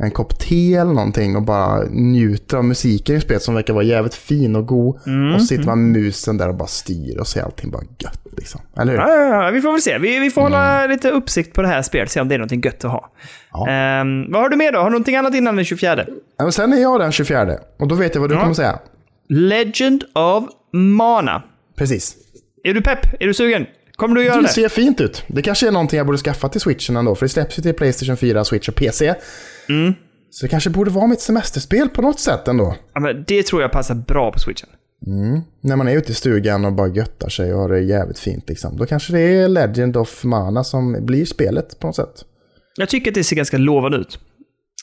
A: en kopp te eller någonting och bara njuter av musiken i spelet som verkar vara jävligt fin och god.
B: Mm,
A: Och så sitter man med musen där och bara styr och ser allting bara gött liksom. Eller hur?
B: Ja, ja, ja, vi får väl se. Vi, vi får hålla lite uppsikt på det här spelet, se om det är någonting gött att ha.
A: Ja.
B: Ehm, vad har du med då? Har du någonting annat innan den 24?
A: Ja, Men sen är jag den 24 och då vet jag vad du
B: Ja.
A: kommer säga.
B: Legend of Mana.
A: Precis.
B: Är du pepp? Är du sugen? Kommer du göra
A: Det
B: det?
A: ser fint ut. Det kanske är någonting jag borde skaffa till switchen ändå, för det släpps ju till Playstation 4, Switch och PC.
B: Mm.
A: Så det kanske borde vara mitt semesterspel på något sätt ändå.
B: Ja, men det tror jag passar bra på switchen.
A: När man är ute i stugan och bara göttar sig och har det jävligt fint liksom. Då kanske det är Legend of Mana som blir spelet på något sätt.
B: Jag tycker att det ser ganska lovande ut.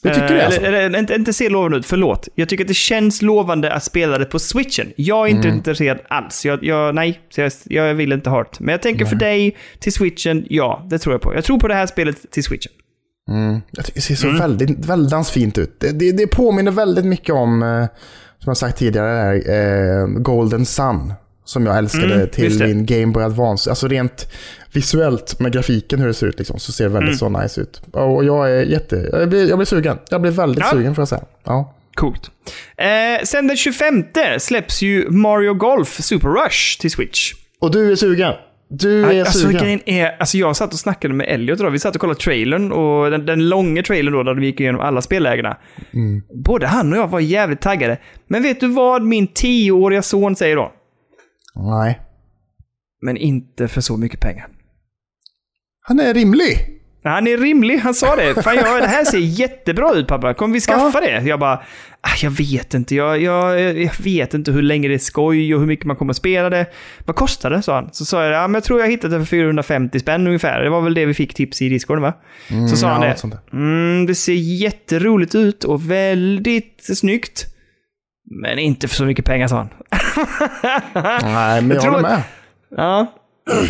A: Du tycker det
B: Eh,
A: alltså?
B: eller, eller, inte, inte ser lovande ut, förlåt. Jag tycker att det känns lovande att spela det på switchen. Jag är inte
A: Mm.
B: intresserad alls. Jag, jag, nej, jag, jag vill inte ha det. Men jag tänker för dig, till switchen, ja, det tror jag på. Jag tror på det här spelet till switchen.
A: Tycker det ser så väldigt, väldigt fint ut. Det, det, det påminner väldigt mycket om, eh, som jag sagt tidigare, här, eh, Golden Sun. Som jag älskade
B: Mm,
A: till min Game Boy Advance. Alltså rent visuellt med grafiken hur det ser ut liksom, så ser det väldigt
B: Mm.
A: så nice ut. Och jag är jätte... Jag blir, jag blir sugen. Jag blir väldigt
B: Ja.
A: sugen får jag säga. Ja.
B: Coolt. Eh, sen den 25 släpps ju Mario Golf Super Rush till Switch.
A: Och du är sugen? Du är
B: Alltså,
A: sugen?
B: grejen är, alltså jag satt och snackade med Elliot idag. Vi satt och kollade trailern och den, den långa trailern då, där de gick igenom alla spellägena.
A: Mm.
B: Både han och jag var jävligt taggade. Men vet du vad min tioåriga son säger då?
A: Nej.
B: Men inte för så mycket pengar.
A: Han är rimlig.
B: Han är rimlig, han sa det. Fan, jag, det här ser jättebra ut pappa. Kommer vi skaffa det? Jag bara, ah, jag vet inte. Jag, jag, jag vet inte hur länge det är skoj och hur mycket man kommer att spela det. Vad kostar det? sa han. Så sa jag, ja, men jag tror jag hittat det för 450 spänn ungefär. Det var väl det vi fick tips i Discord va? så sa
A: ja,
B: han det. Mm, det ser jätteroligt ut och väldigt snyggt. Men inte för så mycket pengar, sa han.
A: Nej, men jag,
B: tror
A: håller
B: att-
A: med.
B: Ja.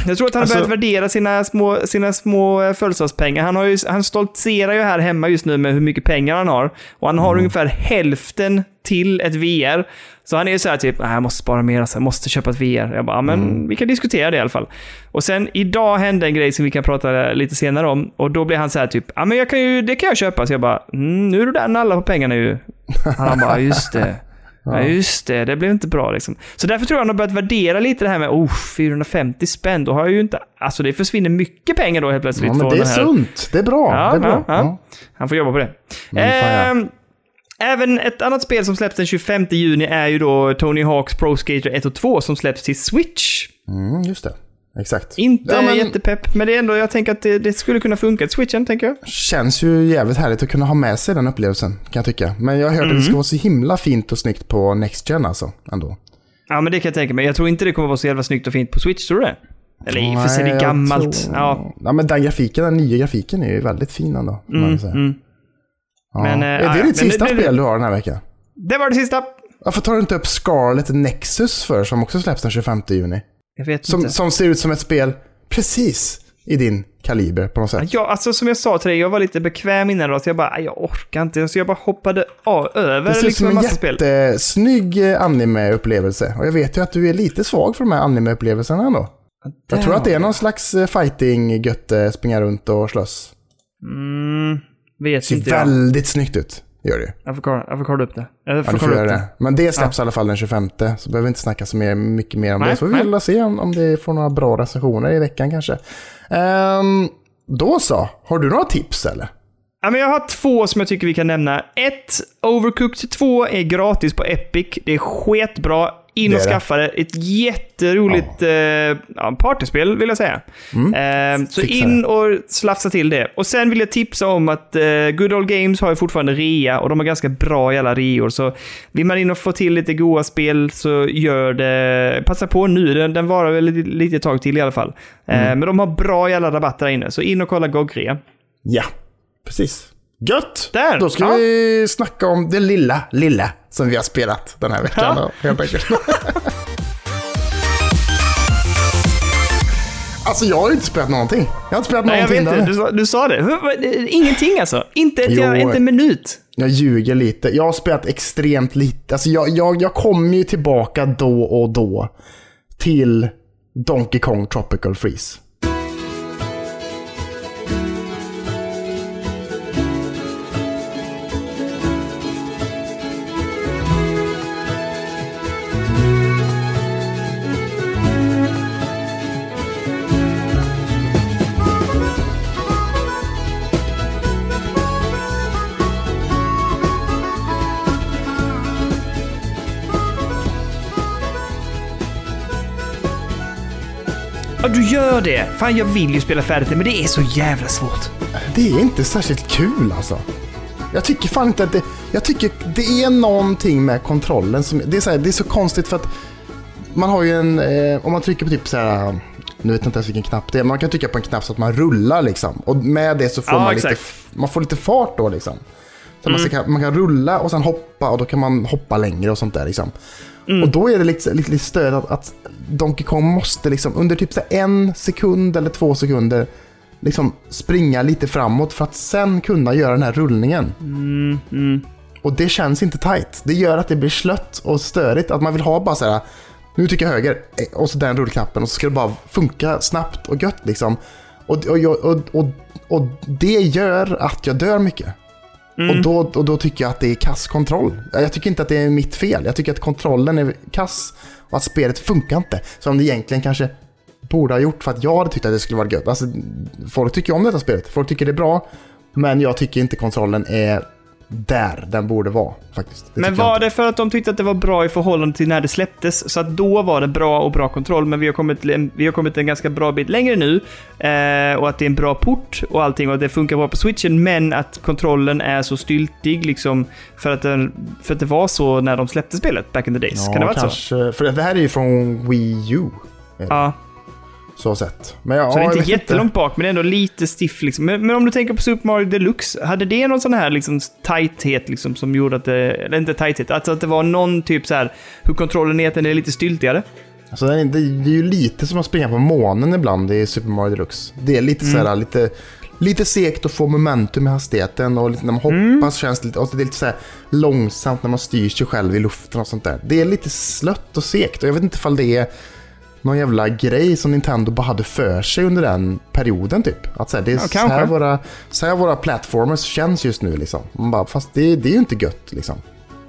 B: Jag tror att han har
A: Alltså-
B: börjat värdera sina små, sina små födelsedagspengar. Han, har ju, han stoltserar ju här hemma just nu med hur mycket pengar han har. Och han har
A: Mm.
B: ungefär hälften till ett VR. Så han är ju så här typ, "Nej, jag måste spara mer, alltså, jag måste köpa ett VR. Jag bara, "Ja, men
A: Mm.
B: vi kan diskutera det i alla fall. Och sen idag hände en grej som vi kan prata lite senare om. Och då blir han så här typ, ja men jag kan ju, det kan jag köpa. Så jag bara, mm, nu är du där nalla på pengarna ju. Han bara, just det. Ja, just det. Det blev inte bra liksom. Så därför tror jag han har börjat värdera lite det här med oh, 450 spänn. Då har jag ju inte... Alltså det försvinner mycket pengar då helt plötsligt.
A: Ja, men det är sunt. Det är bra.
B: Ja,
A: det är bra.
B: ja, ja.
A: Ja.
B: Han får jobba på det.
A: Mm, ja.
B: Även ett annat spel som släpps den 25 juni är ju då Tony Hawks Pro Skater 1 och 2 som släpps till Switch.
A: Mm, just det. Exakt.
B: Inte
A: Ja, men-
B: jättepepp, men det är ändå, jag tänker att det, det skulle kunna funka till Switchen, tänker jag.
A: Känns ju jävligt härligt att kunna ha med sig den upplevelsen, kan jag tycka. Men jag har hört att det
B: Mm.
A: ska vara så himla fint och snyggt på Next Gen alltså, ändå.
B: Ja, men det kan jag tänka mig. Jag tror inte det kommer vara så jävla snyggt och fint på Switch, tror du det? Eller i och för sig, det är gammalt.
A: tror-
B: Ja.
A: ja, men den grafiken, den nya grafiken är ju väldigt fin ändå.
B: Mm,
A: säga.
B: mm.
A: Ja.
B: Men, eh,
A: är
B: ja,
A: det ditt sista
B: det- det-
A: spel du har den här veckan?
B: Det var det sista.
A: Varför tar du inte upp Scarlet Nexus för, som också släpps den 25 juni?
B: Jag vet
A: Som,
B: inte.
A: som ser ut som ett spel, precis, i din kaliber på något sätt.
B: Ja, alltså som jag sa till dig, jag var lite bekväm innan då, så jag bara, "Aj, jag orkar inte. Så jag bara hoppade av, över
A: Det ser ut
B: liksom
A: som
B: en
A: en
B: massa spel.
A: jättesnygg eh, anime-upplevelse. Och jag vet ju att du är lite svag för de här anime-upplevelserna ändå. Jag tror att det är någon slags eh, fighting-götte, springa runt och slåss.
B: Mm, vet
A: Ser
B: inte jag.
A: väldigt snyggt ut. Gör det.
B: Jag får kolla, jag får kolla upp det. Jag
A: Ja,
B: får
A: får
B: kolla upp
A: det.
B: det.
A: Men det släpps i alla fall den 25, så behöver vi inte snacka så mer, mycket mer om
B: Nej,
A: det. Så vi vill se om, om det får några bra recensioner i veckan kanske. Ehm, då så, har du några tips eller?
B: Ja, men jag har två som jag tycker vi kan nämna. Ett, Overcooked 2 är gratis på Epic. Det är sketbra. In och
A: det.
B: skaffa det. Ett jätteroligt eh, ja, partyspel vill jag säga. Eh, så in och slafsa till det. Och sen vill jag tipsa om att eh, Good Old Games har ju fortfarande rea och de har ganska bra alla reor. Så vill man in och få till lite goa spel så gör det. Passa på nu. Den, den varar väl lite, lite tag till i alla fall. Eh, Men de har bra alla rabatter där inne. Så in och kolla GOG-rea.
A: Ja, precis. Gött!
B: Där,
A: Då ska
B: ja.
A: vi snacka om det lilla, lilla som vi har spelat den här veckan.
B: Ja.
A: då, helt enkelt. alltså jag har inte spelat någonting. Jag har inte spelat
B: Nej, jag
A: någonting.
B: vet det.
A: där.
B: Du, sa- du sa det. Ingenting alltså? Inte, ett,
A: Jo.
B: inte en minut?
A: Jag ljuger lite. Jag har spelat extremt lite. Alltså jag, jag, jag kommer ju tillbaka då och då till Donkey Kong Tropical Freeze.
B: Ja, du gör det. Fan, jag vill ju spela färdigt det, men det är så jävla svårt.
A: Det är inte särskilt kul alltså. Jag tycker fan inte att det... Jag tycker det är någonting med kontrollen som... Det är så, här, det är så konstigt för att man har ju en... Eh, om man trycker på typ så här... Nu vet jag inte ens vilken knapp det är. Man kan trycka på en knapp så att man rullar liksom. Och med det så får
B: Ja,
A: man lite...
B: exakt.
A: f- Man får lite fart då liksom. Så man, ska, man kan rulla och sen hoppa och då kan man hoppa längre och sånt där liksom. Och då är det lite, lite, lite stöd att, att Donkey Kong måste liksom under typ så en sekund eller två sekunder liksom springa lite framåt för att sen kunna göra den här rullningen. Och det känns inte tight. Det gör att det blir slött och störigt. Att man vill ha bara så här, nu trycker jag höger eh, och så den rullknappen och så ska det bara funka snabbt och gött liksom. Och, och, och, och, och det gör att jag dör mycket. Mm. Och, då, och då tycker jag att det är kass kontroll. Jag tycker inte att det är mitt fel. Jag tycker att kontrollen är kass och att spelet funkar inte. Som det egentligen kanske borde ha gjort för att jag hade tyckt att det skulle vara gött. Alltså, folk tycker om detta spelet. Folk tycker det är bra. Men jag tycker inte kontrollen är där den borde vara faktiskt. Det
B: Men var det för att de tyckte att det var bra i förhållande till när det släpptes? Så att då var det bra och bra kontroll, men vi har kommit, vi har kommit en ganska bra bit längre nu. Eh, och att det är en bra port och allting och att det funkar bra på switchen, men att kontrollen är så styltig liksom för att, den, för att det var så när de släppte spelet back in the days.
A: Ja,
B: kan det vara så?
A: För det här är ju från Wii U.
B: Ja,
A: Så sett. Men ja,
B: så det är inte jättelångt bak, men det är ändå lite stiff liksom. Men, men om du tänker på Super Mario Deluxe, hade det någon sån här liksom tighthet liksom som gjorde att det, eller inte tighthet, alltså att det var någon typ så här hur kontrollen är, att den är lite styltigare?
A: Alltså, det, är, det är ju lite som att springa på månen ibland i Super Mario Deluxe. Det är lite
B: Mm.
A: såhär, lite, lite segt att få momentum i hastigheten och lite, när man hoppas
B: Mm.
A: känns det lite, och det är lite såhär långsamt när man styr sig själv i luften och sånt där. Det är lite slött och segt och jag vet inte ifall det är någon jävla grej som Nintendo bara hade för sig under den perioden typ. Att så här, det är
B: Ja,
A: så, här våra, så här våra platformers känns just nu liksom. Man bara, fast det, det är ju inte gött liksom.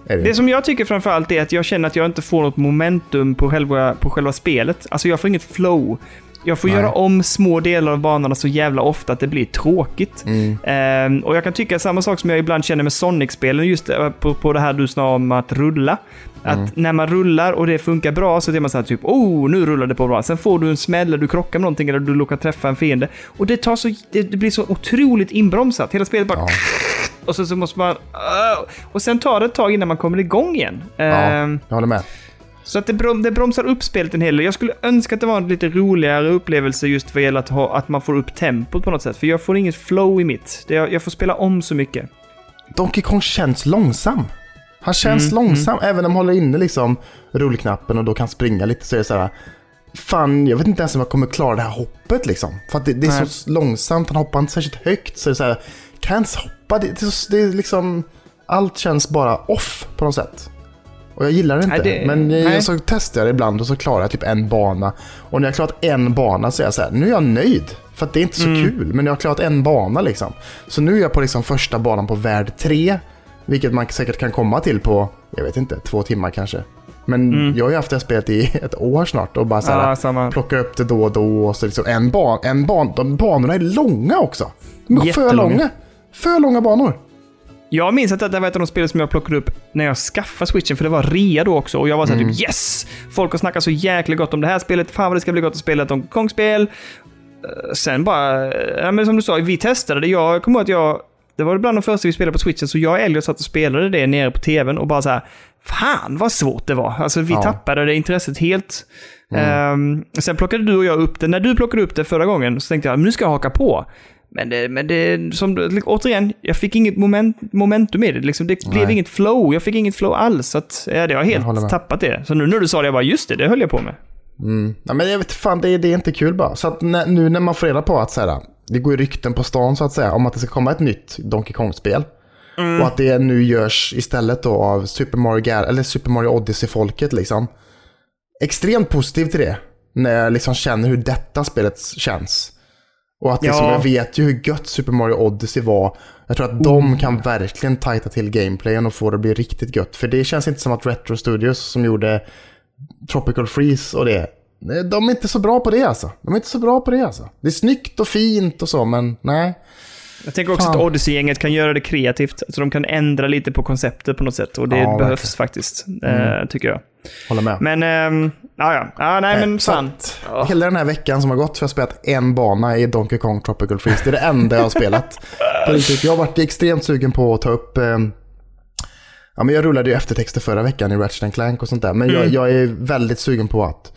A: Det
B: Det som jag tycker framförallt är att jag känner att jag inte får något momentum på själva, på själva spelet. Alltså jag får inget flow. Jag får
A: Nej.
B: göra om små delar av banorna så jävla ofta att det blir tråkigt.
A: Mm.
B: Ehm, och jag kan tycka samma sak som jag ibland känner med Sonic-spelen, just eh, på, på det här du sa om att rulla. Att
A: Mm.
B: när man rullar och det funkar bra så är man så här typ oh, nu rullar det på bra. Sen får du en smäll eller du krockar med någonting eller du råkar träffa en fiende. Och det, tar så, det, blir så otroligt inbromsat. Hela spelet bara...
A: Ja.
B: Och så, så måste man... Och sen tar det ett tag innan man kommer igång igen.
A: Ja,
B: Ehm,
A: jag håller med.
B: så att det, brom, det bromsar upp spelet en hel del. Jag skulle önska att det var en lite roligare upplevelse just vad gäller att, ha, att man får upp tempot på något sätt. För jag får inget flow i mitt. Jag, jag får spela om så mycket.
A: Donkey Kong känns långsam. Han känns
B: Mm,
A: långsam, även om man håller inne liksom rullknappen och då kan springa lite så är det så här. fan, jag vet inte ens om jag kommer klara det här hoppet liksom. För att det, det är
B: Nej.
A: så långsamt, han hoppar inte särskilt högt. Så det är så här, kan jag ens hoppa? Det, det, är så- det är liksom, allt känns bara off på något sätt. Och jag gillar det inte.
B: Nej, det-
A: men jag, så testar jag det ibland och så klarar jag typ en bana. Och när jag klarat en bana så är jag så här, nu är jag nöjd. För att det är inte så
B: Mm.
A: kul, men jag har klarat en bana liksom. Så nu är jag på liksom första banan på värld 3. Vilket man säkert kan komma till på, jag vet inte, två timmar kanske. Men jag har ju haft det här spelet i ett år snart och bara så här,
B: Mm. Ja,
A: plocka upp det då och då. Och så liksom en ban, en ban, de banorna är långa också. För långa. För långa banor.
B: Jag minns att det var ett av de spel som jag plockade upp när jag skaffade switchen, för det var rea då också. Och jag var såhär
A: Mm.
B: typ yes! Folk har snackat så jäkla gott om det här spelet. Fan vad det ska bli gott att spela ett Donkey Kong-spel. Eh, Sen bara, ja, men som du sa, vi testade det. Jag kommer ihåg att jag, det var bland de första vi spelade på switchen, så jag och Elliot satt och spelade det nere på tvn och bara så här. Fan vad svårt det var. Alltså vi
A: Ja.
B: tappade det intresset helt. Ehm, sen plockade du och jag upp det. När du plockade upp det förra gången så tänkte jag, nu ska jag haka på. Men det, men det som, återigen, jag fick inget moment, momentum i det. Liksom, det blev
A: Nej.
B: inget flow. Jag fick inget flow alls. Så att, ja, det har
A: Jag
B: helt
A: med.
B: tappat det. Så nu när du sa det, jag bara, just det, det höll jag på med.
A: Mm. Ja, men jag vet fan, det, är- det är inte kul bara. Så att när, nu när man får reda på att så här, det går ju rykten på stan så att säga om att det ska komma ett nytt Donkey Kong-spel. Och att det nu görs istället då av Super Mario, Gar- eller Super Mario Odyssey-folket liksom. Extremt positiv till det. När jag liksom känner hur detta spelet känns. Och att liksom,
B: Ja.
A: jag vet ju hur gött Super Mario Odyssey var. Jag tror att de kan verkligen tajta till gameplayen och få det att bli riktigt gött. För det känns inte som att Retro Studios som gjorde Tropical Freeze och det. Nej, De är inte så bra på det alltså. De är inte så bra på det alltså. Det är snyggt och fint och så, men nej.
B: Jag tänker också
A: Fan.
B: att Odyssey-gänget kan göra det kreativt. Så de kan ändra lite på konceptet på något sätt. Och det
A: Ja,
B: behövs
A: verkligen.
B: faktiskt, eh, tycker jag.
A: Håller med.
B: Men, ehm, ja, ja. ja. Nej, men
A: Så
B: fan.
A: att, Hela den här veckan som har gått så har jag spelat en bana i Donkey Kong Tropical Freeze. Det är det enda jag har spelat. Jag har varit extremt sugen på att ta upp... Eh, ja, men jag rullade ju eftertexter förra veckan i Ratchet Clank och sånt där. Men jag, jag är väldigt sugen på att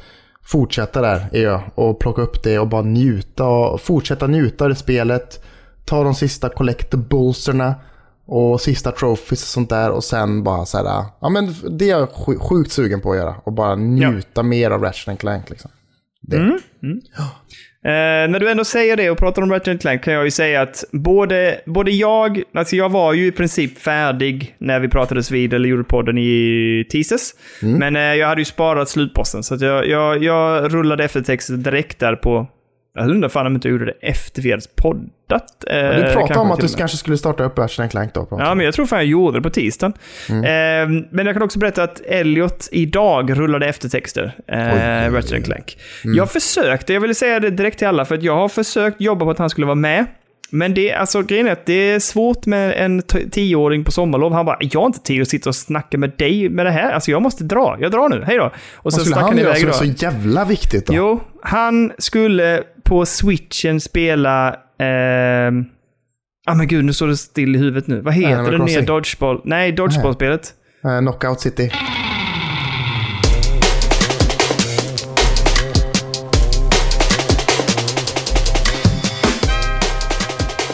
A: fortsätta där är jag. Och plocka upp det och bara njuta. Och fortsätta njuta av det spelet. Ta de sista collectiblesarna. Och sista trophies och sånt där. Och sen bara så här. Ja men det är jag sj- sjukt sugen på att göra. Och bara njuta mer av Ratchet Clank liksom. Det.
B: Eh, när du ändå säger det och pratar om Ratchet Clank kan jag ju säga att både, både jag, alltså jag var ju i princip färdig när vi pratades vid eller gjorde podden i tisdags. Men eh, jag hade ju sparat slutbossen så att jag, jag, jag rullade eftertexten direkt där på... Jag undrar fan om inte gjorde det efter vi hade poddat. eh,
A: Du pratade om att du kanske skulle starta upp Ratchet Clank då.
B: Ja, men jag tror fan jag gjorde det på tisdagen.
A: Mm.
B: Eh, men jag kan också berätta att Elliot idag rullade eftertexter. Eh. Ratchet Clank.
A: Mm.
B: Jag försökte, jag vill säga det direkt till alla, för att jag har försökt jobba på att han skulle vara med. Men det, alltså, grejen är att det är svårt med en tioåring på sommarlov. Han bara, jag har inte tid att sitta och snacka med dig med det här. Alltså jag måste dra. Jag drar nu, hej då. Och
A: Vad
B: så
A: skulle
B: stack
A: han
B: han
A: göra
B: iväg
A: som är
B: då.
A: så jävla viktigt då?
B: Jo, han skulle på switchen spela... ehm, Ah men gud, nu står det still i huvudet nu. Vad heter
A: Animal
B: det nya. Dodgeball? Nej, Dodgeball-spelet.
A: Eh, Knockout City.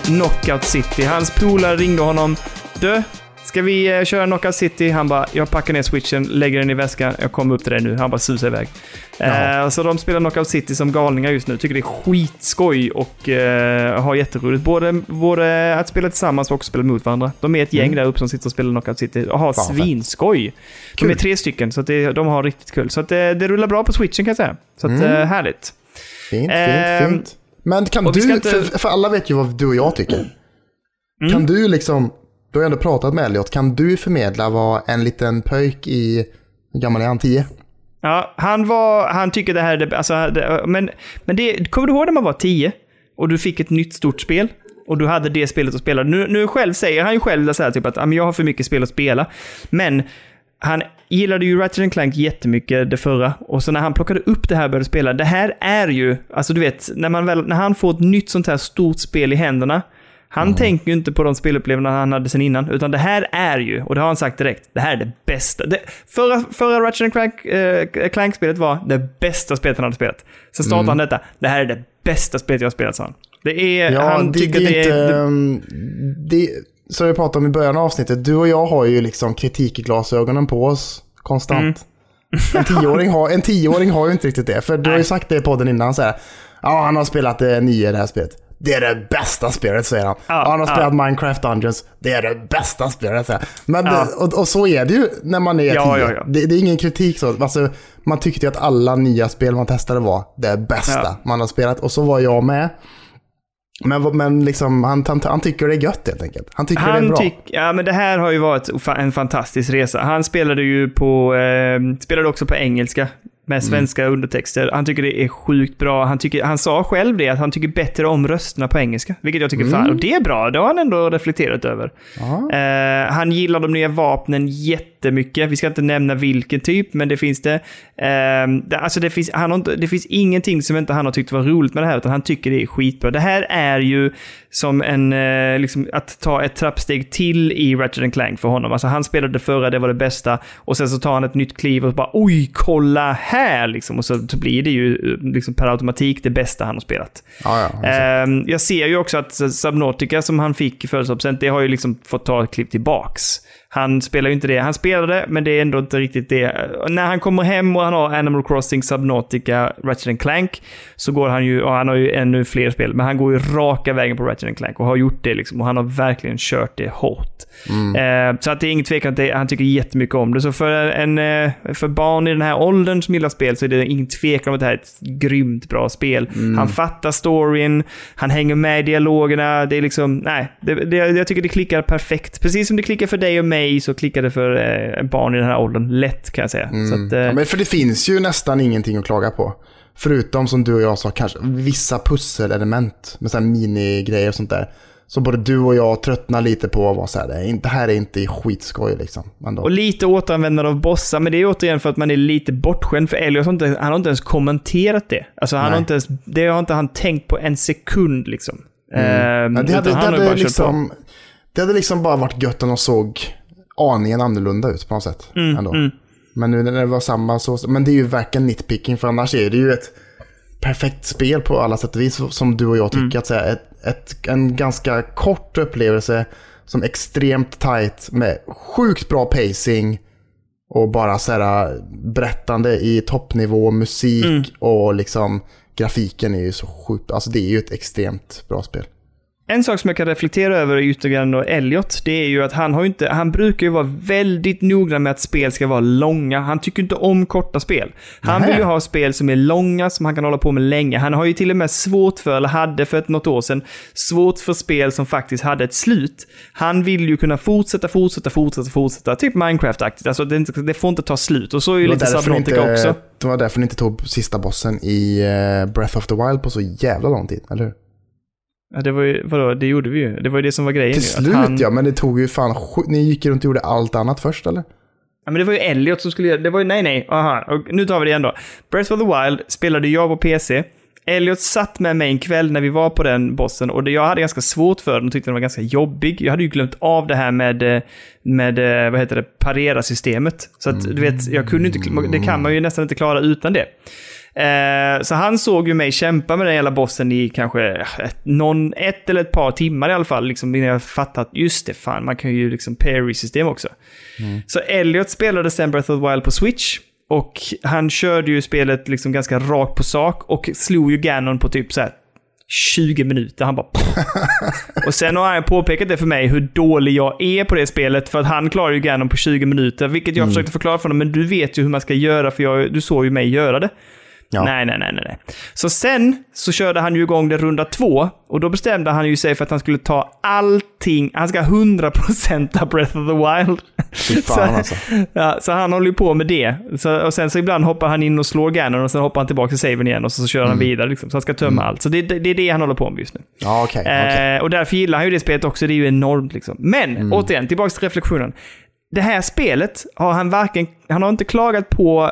B: Knockout City. Hans polare ringde honom. Du, ska vi eh, köra Knockout City? Han bara, jag packar ner switchen, lägger den i väskan, jag kommer upp till dig nu. Han bara susar iväg. Eh, så de spelar Knockout City som galningar just nu. Tycker det är skitskoj och eh, har jätteroligt. Både, både att spela tillsammans och också spela mot varandra. De är ett gäng där uppe som sitter och spelar Knockout City och har
A: Mm. Fan,
B: svinskoj. De
A: Kul.
B: är tre stycken, så det, de har riktigt kul. Så att det, det rullar bra på switchen kan jag säga. Så att,
A: Mm.
B: eh, härligt.
A: Fint,
B: Ehm,
A: fint, fint. Men kan du,
B: inte-
A: för, för alla vet ju vad du och jag tycker.
B: Mm.
A: Kan du liksom, du har ändå pratat med Elliot, kan du förmedla vad en liten pöjk i, hur gammal är han, 10?
B: Ja, han, var, han tycker det här är det, alltså, det, men, men det, kommer du ihåg när man var 10 och du fick ett nytt stort spel? Och du hade det spelet att spela. Nu, nu själv säger han ju själv så här, typ att "Ah, men jag har för mycket spel att spela. Men han gillade ju Ratchet Clank jättemycket det förra. Och så när han plockade upp det här och började spela. Det här är ju, alltså du vet, när, man väl, när han får ett nytt sånt här stort spel i händerna. Han tänker ju inte på de spelupplevelserna han hade sen innan, utan det här är ju, och det har han sagt direkt, det här är det bästa. Det, förra, förra Ratchet Clank, eh, Clank-spelet var det bästa spelet han hade spelat. Sen startade han detta, det här är det bästa spelet jag har spelat, sa han. Det är,
A: Ja,
B: han
A: det,
B: tycker
A: det
B: det är... det-
A: ehm, det, som vi pratade om i början av avsnittet, du och jag har ju liksom kritik i glasögonen på oss konstant. En tioåring, har, en tioåring har ju inte riktigt det. För du har ju sagt det i podden innan så här. Ja, han har spelat det nio i det här spelet. Det är det bästa spelet säger han.
B: Ja,
A: han har
B: ja.
A: spelat Minecraft Dungeons. Det är det bästa spelet säger han. Men
B: Ja.
A: det, och, och så är det ju när man är
B: Ja,
A: tio. Det, det är ingen kritik så. Alltså, man tyckte ju att alla nya spel man testade var det bästa man har spelat. Och så var jag med. Men, men liksom, han, han, han tycker det är gött helt enkelt. Han tycker det är
B: Han
A: bra.
B: tyck, ja, men det här har ju varit en fantastisk resa. Han spelade ju på, eh, spelade också på engelska med svenska undertexter. Han tycker det är sjukt bra. Han, tycker, han sa själv det, att han tycker bättre om rösterna på engelska. Vilket jag tycker fan, och det är bra. Det har han ändå reflekterat över. Eh, han gillar de nya vapnen jättemycket. Vi ska inte nämna vilken typ, men det finns det. Eh, det, alltså det, finns, han har inte, det finns ingenting som inte han har tyckt var roligt med det här, utan han tycker det är skitbra. Det här är ju som en, eh, liksom, att ta ett trappsteg till i Ratchet Clank för honom. Alltså han spelade det förra, det var det bästa. Och sen så tar han ett nytt kliv och bara oj, kolla här! Liksom. Och så, blir det ju eh, liksom, per automatik det bästa han har spelat.
A: Ja, ja.
B: Ehm, jag ser ju också att Subnautica som han fick i födelsedagspresent, det har ju liksom fått ta ett klipp tillbaks. Han spelar ju inte det. Han spelade, men det är ändå inte riktigt det. När han kommer hem och han har Animal Crossing, Subnautica, Ratchet Clank, så går han ju, och han har ju ännu fler spel, men han går ju raka vägen på Ratchet Clank och har gjort det liksom. Och han har verkligen kört det hårt. Eh, så att det är ingen tvekan att det, han tycker jättemycket om det. Så för, en, eh, för barn i den här åldern som gillar spel så är det ingen tvekan om att det här är ett grymt bra spel. Han fattar storyn, han hänger med i dialogerna. Det är liksom, nej, det, det, jag tycker det klickar perfekt. Precis som det klickar för dig och mig så klickar det för eh, barn i den här åldern lätt kan jag säga. Så att, eh,
A: Ja, men för det finns ju nästan ingenting att klaga på. Förutom som du och jag sa, kanske vissa pusselelement med så här minigrejer och sånt där. Så både du och jag tröttnar lite på att vara så här, det, är inte- det här är inte skitskoj liksom. Ändå.
B: Och lite återanvändande av bossar, men det är återigen för att man är lite bortskämd. För Elias har inte, han har inte ens kommenterat det. Alltså han
A: Nej.
B: har inte ens, det har inte han tänkt på en sekund liksom. Ehm,
A: Ja, det, hade, det, hade liksom, det hade liksom bara varit gött om de såg aningen annorlunda ut på något sätt.
B: Mm,
A: ändå. Men nu när det var samma så, men det är ju verkligen nitpicking för annars är det ju ett perfekt spel på alla sätt och vis som du och jag tycker.
B: Mm.
A: Att säga, ett, ett, en ganska kort upplevelse som extremt tight med sjukt bra pacing och bara så här berättande i toppnivå, musik
B: Mm.
A: och liksom grafiken är ju så sjukt, alltså det är ju ett extremt bra spel.
B: En sak som jag kan reflektera över grann då Elliot, det är ju att han har inte, han brukar ju vara väldigt noggrann med att spel ska vara långa. Han tycker inte om korta spel. Han
A: Nähä.
B: vill ju ha spel som är långa, som han kan hålla på med länge. Han har ju till och med svårt för, eller hade för ett något år sedan, svårt för spel som faktiskt hade ett slut. Han vill ju kunna fortsätta, fortsätta, fortsätta, fortsätta. Typ Minecraft-aktigt. Alltså det, det får inte ta slut. Och så är ju lite Subnautica
A: inte,
B: också.
A: det var därför ni inte tog sista bossen i eh, Breath of the Wild på så jävla lång tid, eller hur?
B: Ja, det var ju, vadå, det gjorde vi ju. Det var ju det som var grejen
A: Till
B: att
A: slut
B: han-
A: ja, men det tog ju fan Ni gick runt och gjorde allt annat först eller?
B: Ja, men det var ju Elliot som skulle göra det. var ju, nej, nej, aha. Och nu tar vi det igen då. Breath of the Wild spelade jag på PC. Elliot satt med mig en kväll när vi var på den bossen och det, jag hade ganska svårt för den och tyckte den var ganska jobbig. Jag hade ju glömt av det här med, eh, med eh, vad heter det, parera-systemet. Så att du vet, jag kunde inte, det kan man ju nästan inte klara utan det. Eh, så han såg ju mig kämpa med den jävla bossen i kanske ett, någon, ett eller ett par timmar i alla fall. Liksom, innan jag fattade att just det, fan, man kan ju liksom parry-system också. Så Elliot spelade sen Breath of the Wild på Switch. Och han körde ju spelet liksom ganska rakt på sak och slog ju Ganon på typ så här 20 minuter. Han bara... och sen har han påpekat det för mig hur dålig jag är på det spelet. För att han klarar ju Ganon på 20 minuter. Vilket jag försökte förklara för honom. Men du vet ju hur man ska göra för jag, du såg ju mig göra det.
A: Ja.
B: Nej, nej, nej, nej. Så sen så körde han ju igång det runda två. Och då bestämde han ju sig för att han skulle ta allting. Han ska 100% av Breath of the Wild.
A: Fy fan alltså.
B: Ja, så han håller ju på med det. Så, och sen så ibland hoppar han in och slår Ganon och sen hoppar han tillbaka till saven igen och så, så kör han vidare. Liksom. Så han ska tömma allt. Så det, det, det är det han håller på med just nu.
A: Ja, okej. okej.
B: Eh, och därför gillar han ju det spelet också. Det är ju enormt liksom. Men, återigen, tillbaka till reflektionen. Det här spelet har han varken... Han har inte klagat på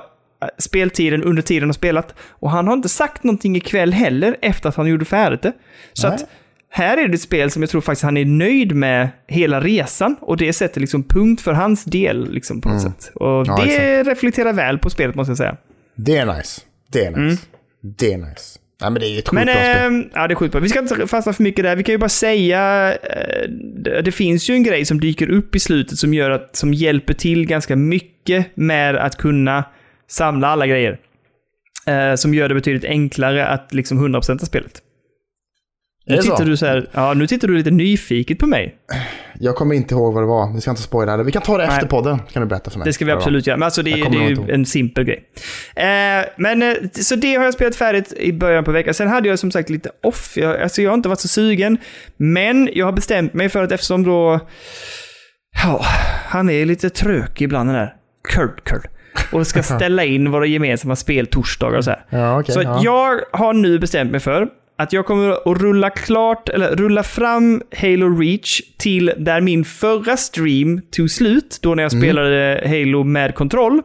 B: speltiden under tiden har spelat. Och han har inte sagt någonting ikväll heller efter att han gjorde färdigt det. Så
A: Nej.
B: att här är det ett spel som jag tror faktiskt han är nöjd med hela resan. Och det sätter liksom punkt för hans del liksom på något sätt. Och
A: Ja,
B: det reflekterar väl på spelet måste jag säga.
A: Det är nice. Det är nice. Det är nice. Nej, men det är ett sjukt
B: Men
A: bra spel.
B: eh, ja, det är sjukt bra. Vi ska inte fastna för mycket där. Vi kan ju bara säga, eh, det, det finns ju en grej som dyker upp i slutet som gör att, som hjälper till ganska mycket med att kunna samla alla grejer. Eh, som gör det betydligt enklare att liksom 100% spelet. Nu tittar,
A: så?
B: du så här, ja, nu tittar du lite nyfiket på mig.
A: Jag kommer inte ihåg vad det var. Vi ska inte spoila det. Vi kan ta det efter
B: Nej.
A: podden. Kan du berätta för mig.
B: Det ska vi absolut göra. Men alltså det, är- det är ju en simpel grej. Eh, men, eh, så det har jag spelat färdigt i början på veckan. Sen hade jag som sagt lite off. Jag, alltså jag har inte varit så sugen. Men jag har bestämt mig för att eftersom då... Ja, han är lite trög ibland den där. Kurt, Kurt. Och ska ställa in våra gemensamma spel torsdagar och så här.
A: Ja, okej.
B: Så
A: ja.
B: jag har nu bestämt mig för att jag kommer att rulla klart, eller rulla fram Halo Reach till där min förra stream tog slut, då när jag spelade Halo med kontroll.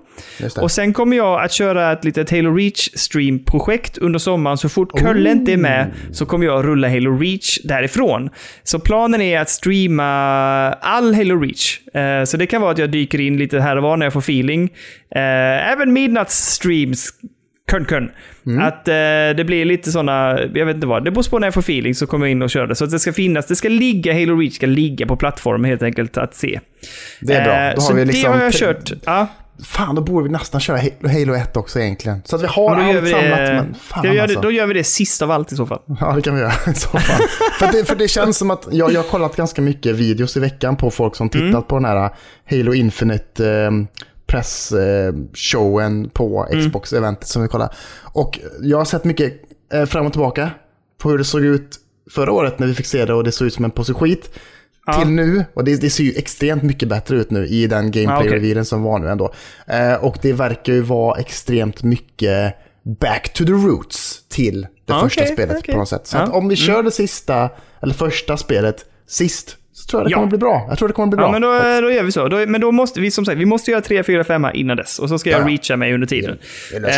B: Och sen kommer jag att köra ett litet Halo Reach stream-projekt under sommaren. Så fort Kölle inte är med så kommer jag att rulla Halo Reach därifrån. Så planen är att streama all Halo Reach. Eh, Så det kan vara att jag dyker in lite här och var när jag får feeling. Eh, Även midnattsstreams Kön, kön. Att eh, det blir lite sådana, jag vet inte vad, det beror på när jag får feeling så kommer jag in och kör det. Så att det ska finnas, det ska ligga, Halo Reach ska ligga på plattformen helt enkelt att se.
A: Det är bra.
B: Eh,
A: Då har
B: så
A: vi liksom...
B: det har jag kört. Ja.
A: Fan, då borde vi nästan köra Halo 1 också egentligen. Så att vi har
B: gör
A: allt
B: vi
A: samlat.
B: det,
A: Men fan
B: göra
A: alltså.
B: det, då gör vi det sist av allt i så fall.
A: Ja, det kan vi göra i så fall. för, det, för det känns som att jag, jag har kollat ganska mycket videos i veckan på folk som tittat
B: Mm.
A: på den här Halo Infinite eh, press-showen på
B: Mm.
A: Xbox-eventet som vi kollar. Och jag har sett mycket eh, fram och tillbaka på hur det såg ut förra året när vi fick se det och det såg ut som en påse skit.
B: Ja.
A: Till nu, och det, det ser ju extremt mycket bättre ut nu i den
B: Ja, okej.
A: gameplay-revealen som var nu ändå. Eh, och det verkar ju vara extremt mycket back to the roots till det
B: Ja,
A: första spelet
B: okej.
A: på något sätt. Så
B: Ja.
A: om vi kör det sista, eller första spelet sist, så tror jag det
B: Ja.
A: kommer bli bra. Jag tror det kommer bli bra.
B: Ja, men då, då gör vi så. Då, men då måste vi, som sagt, vi måste göra 3, 4, 5 innan dess. Och så ska jag
A: Ja.
B: reacha mig under tiden.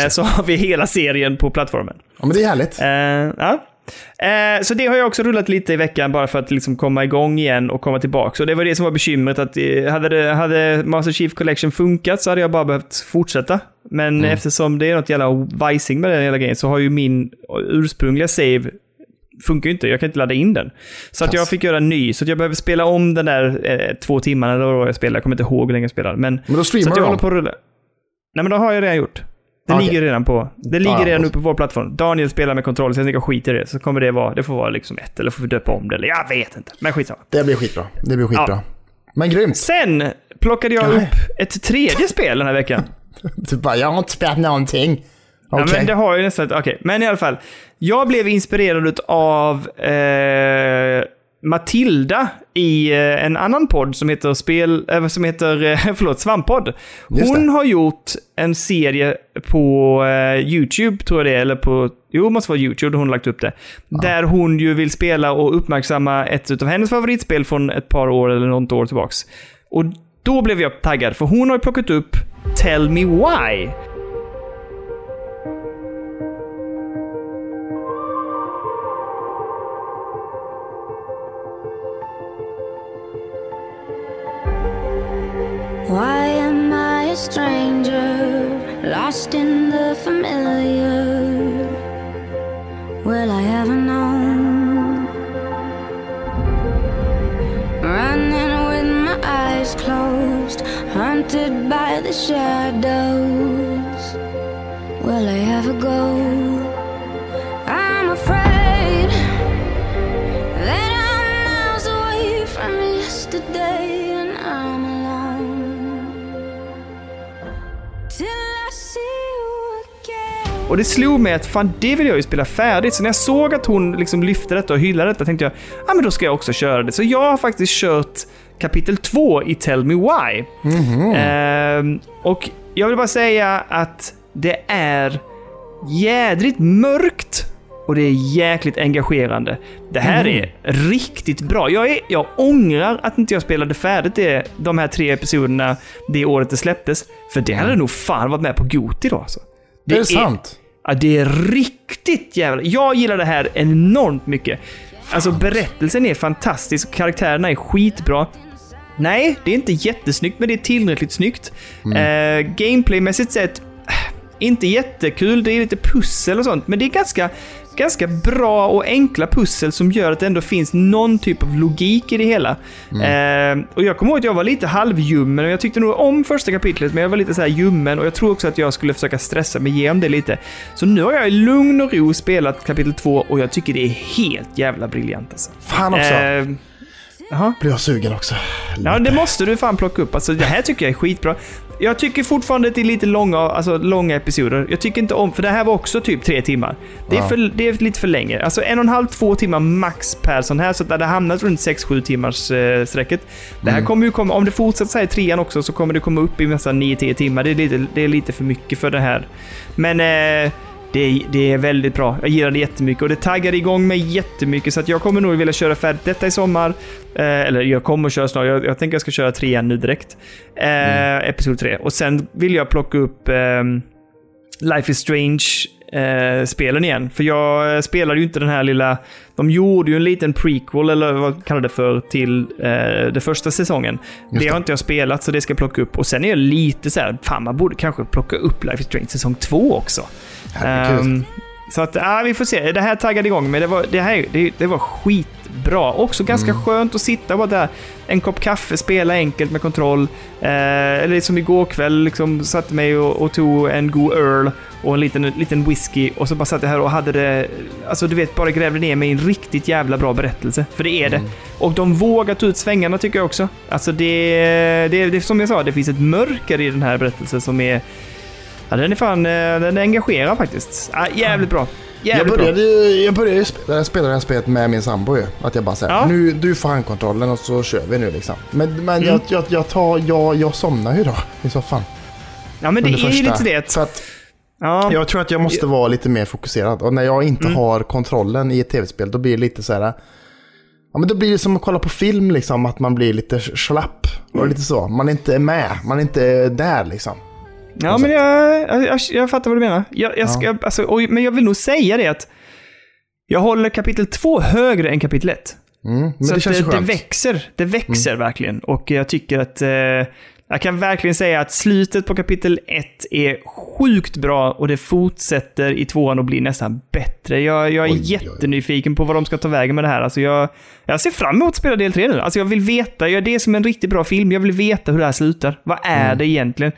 B: Eh, så har vi hela serien på plattformen.
A: Ja, men det är härligt.
B: Eh, ja. Eh, så det har jag också rullat lite i veckan bara för att liksom komma igång igen och komma tillbaka. Och det var det som var bekymret att eh, hade, det, hade Master Chief Collection funkat så hade jag bara behövt fortsätta. Men
A: Mm.
B: eftersom det är något jävla vajsing med den hela grejen så har ju min ursprungliga save funkar ju inte. Jag kan inte ladda in den. Så att jag fick göra en ny. Så att jag behöver spela om den där eh, två timmarna eller vad jag spelade. Jag kommer inte ihåg hur länge jag spelade. Men,
A: Men då
B: så
A: streamar
B: att
A: du
B: jag
A: dem.
B: håller på rulla. Nej, men då har jag redan gjort. Det
A: Okej.
B: ligger redan på, det ligger
A: ja,
B: redan uppe på vår plattform. Daniel spelar med kontroll, så jag tänker skit i det. Så kommer det vara, det får vara liksom ett, eller får vi döpa om det, eller jag vet inte. Men skitsamma.
A: Det blir skitbra. Det blir skitbra. Men grymt.
B: Sen plockade jag
A: Nej.
B: upp ett tredje spel den här veckan.
A: Du bara, jag har inte spelat någonting. Okej.
B: Ja, men det har jag nästan, okej. Men i alla fall. Jag blev inspirerad av eh, Matilda i eh, en annan podd som heter, spel, eh, som heter eh, förlåt, Svamppodd. Hon har gjort en serie på eh, YouTube, tror jag det är, eller på, jo, det måste vara YouTube, hon har lagt upp det. Där hon ju vill spela och uppmärksamma ett av hennes favoritspel från ett par år eller något år tillbaks. Och då blev jag taggad, för hon har ju plockat upp Tell Me. Why
C: stranger, lost in the familiar? Will I ever know? Running with my eyes closed, haunted by the shadows. Will I ever go?
B: Och det slog mig att fan, det vill jag ju spela färdigt. Så när jag såg att hon liksom lyfte detta och hyllade detta tänkte jag, ja ah, men då ska jag också köra det. Så jag har faktiskt kört kapitel 2 i Tell Me Why. Ehm, och jag vill bara säga att det är jädrigt mörkt och det är jäkligt engagerande. Det här är riktigt bra. Jag, är, jag ångrar att inte jag spelade färdigt det, de här tre episoderna det året det släpptes. För det hade nog fan varit med på Goti då alltså.
A: Det är sant.
B: Ja, det är riktigt jävla... Jag gillar det här enormt mycket. Alltså berättelsen är fantastisk karaktärerna är skitbra. Nej, det är inte jättesnyggt, men det är tillräckligt snyggt. Eh, gameplaymässigt sett, eh, inte jättekul. Det är lite pussel och sånt, men det är ganska... ganska bra och enkla pussel som gör att det ändå finns någon typ av logik i det hela. Eh, och jag kommer ihåg att jag var lite halvljummen och jag tyckte nog om första kapitlet, men jag var lite så här ljummen och jag tror också att jag skulle försöka stressa mig igenom det lite. Så nu har jag i lugn och ro spelat kapitel två och jag tycker det är helt jävla briljant alltså.
A: Fan också.
B: Eh, Jaha.
A: Blir jag sugen också.
B: Ja, det måste du fan plocka upp. Alltså, det här tycker jag är skitbra. Jag tycker fortfarande att det är lite långa, alltså, långa episoder. Jag tycker inte om, för det här var också typ tre timmar. Det är,
A: Ja.
B: för, det är lite för länge. Alltså en och en halv, två timmar max per sån här, så att det hade hamnat runt 6-7 timmars eh, sträcket. Det
A: Mm.
B: här kommer ju komma, om det fortsätter så här i trean också, så kommer det komma upp i nästan 9-10 timmar. Det är, lite, det är lite för mycket för det här. Men eh, det, är- det är väldigt bra. Jag gillar det jättemycket och det taggar igång mig jättemycket så att jag kommer nog vilja köra färdigt detta i sommar. Eh, eller jag kommer att köra snart. Jag, jag tänker jag ska köra trean nu direkt. Eh, Episod 3. Och sen vill jag plocka upp ehm, Life is Strange eh, spelen igen. För jag eh, spelade ju inte den här lilla... De gjorde ju en liten prequel, eller vad kallar det för, till eh, den första säsongen. Det,
A: det.
B: har inte jag spelat, så det ska jag plocka upp. Och sen är jag lite så här, fan man borde kanske plocka upp Life is Strange säsong 2 också.
A: Herregud.
B: Ehm, så att, ja, vi får se. Det här taggade igång mig. Det var, det här, det, det var skitbra. Också ganska
A: Mm.
B: skönt att sitta bara där. En kopp kaffe, spela enkelt med kontroll. Eh, eller som igår kväll, liksom satte mig och, och tog en god öl och en liten, liten whisky och så bara satt jag här och hade det... Alltså du vet, bara grävde ner mig i en riktigt jävla bra berättelse. För det är det. Och de vågar ta ut svängarna tycker jag också. Alltså det, det, det som jag sa, det finns ett mörker i den här berättelsen som är... Ja, den är fan... eh, Den engagerar faktiskt. Ja, jävligt bra.
A: Jag
B: Jävligt
A: började,
B: bra.
A: ju- jag började ju spela, spela det här spelet med min sambo ju. Att jag bara säger
B: Ja.
A: nu du får handkontrollen och så kör vi nu liksom. Men, men
B: Mm.
A: jag, jag, jag, tar, jag, jag somnar ju då i soffan.
B: Ja, men det är ju lite det.
A: Så att
B: Ja.
A: jag tror att jag måste vara lite mer fokuserad. Och när jag inte
B: Mm.
A: har kontrollen i ett tv-spel då blir det lite så här. Ja men då blir det som att kolla på film liksom. Att man blir lite slapp.
B: Mm.
A: Och lite så. Man är inte med. Man är inte där liksom.
B: Ja, men jag, jag, jag, fattar vad du menar. Jag, jag ska,
A: Ja.
B: alltså, oj, men jag vill nog säga det att jag håller kapitel 2 högre än kapitel 1.
A: Mm.
B: Så
A: det
B: det, det växer. Det växer verkligen. Och jag tycker att... Eh, jag kan verkligen säga att slutet på kapitel 1 är sjukt bra och det fortsätter i tvåan och blir nästan bättre. Jag, jag är
A: Oj, oj, oj.
B: jättenyfiken på vad de ska ta vägen med det här. Alltså jag, jag ser fram emot att spela del 3 nu. Alltså jag vill veta, jag, det är som en riktigt bra film. Jag vill veta hur det här slutar. Vad är
A: Mm.
B: det egentligen?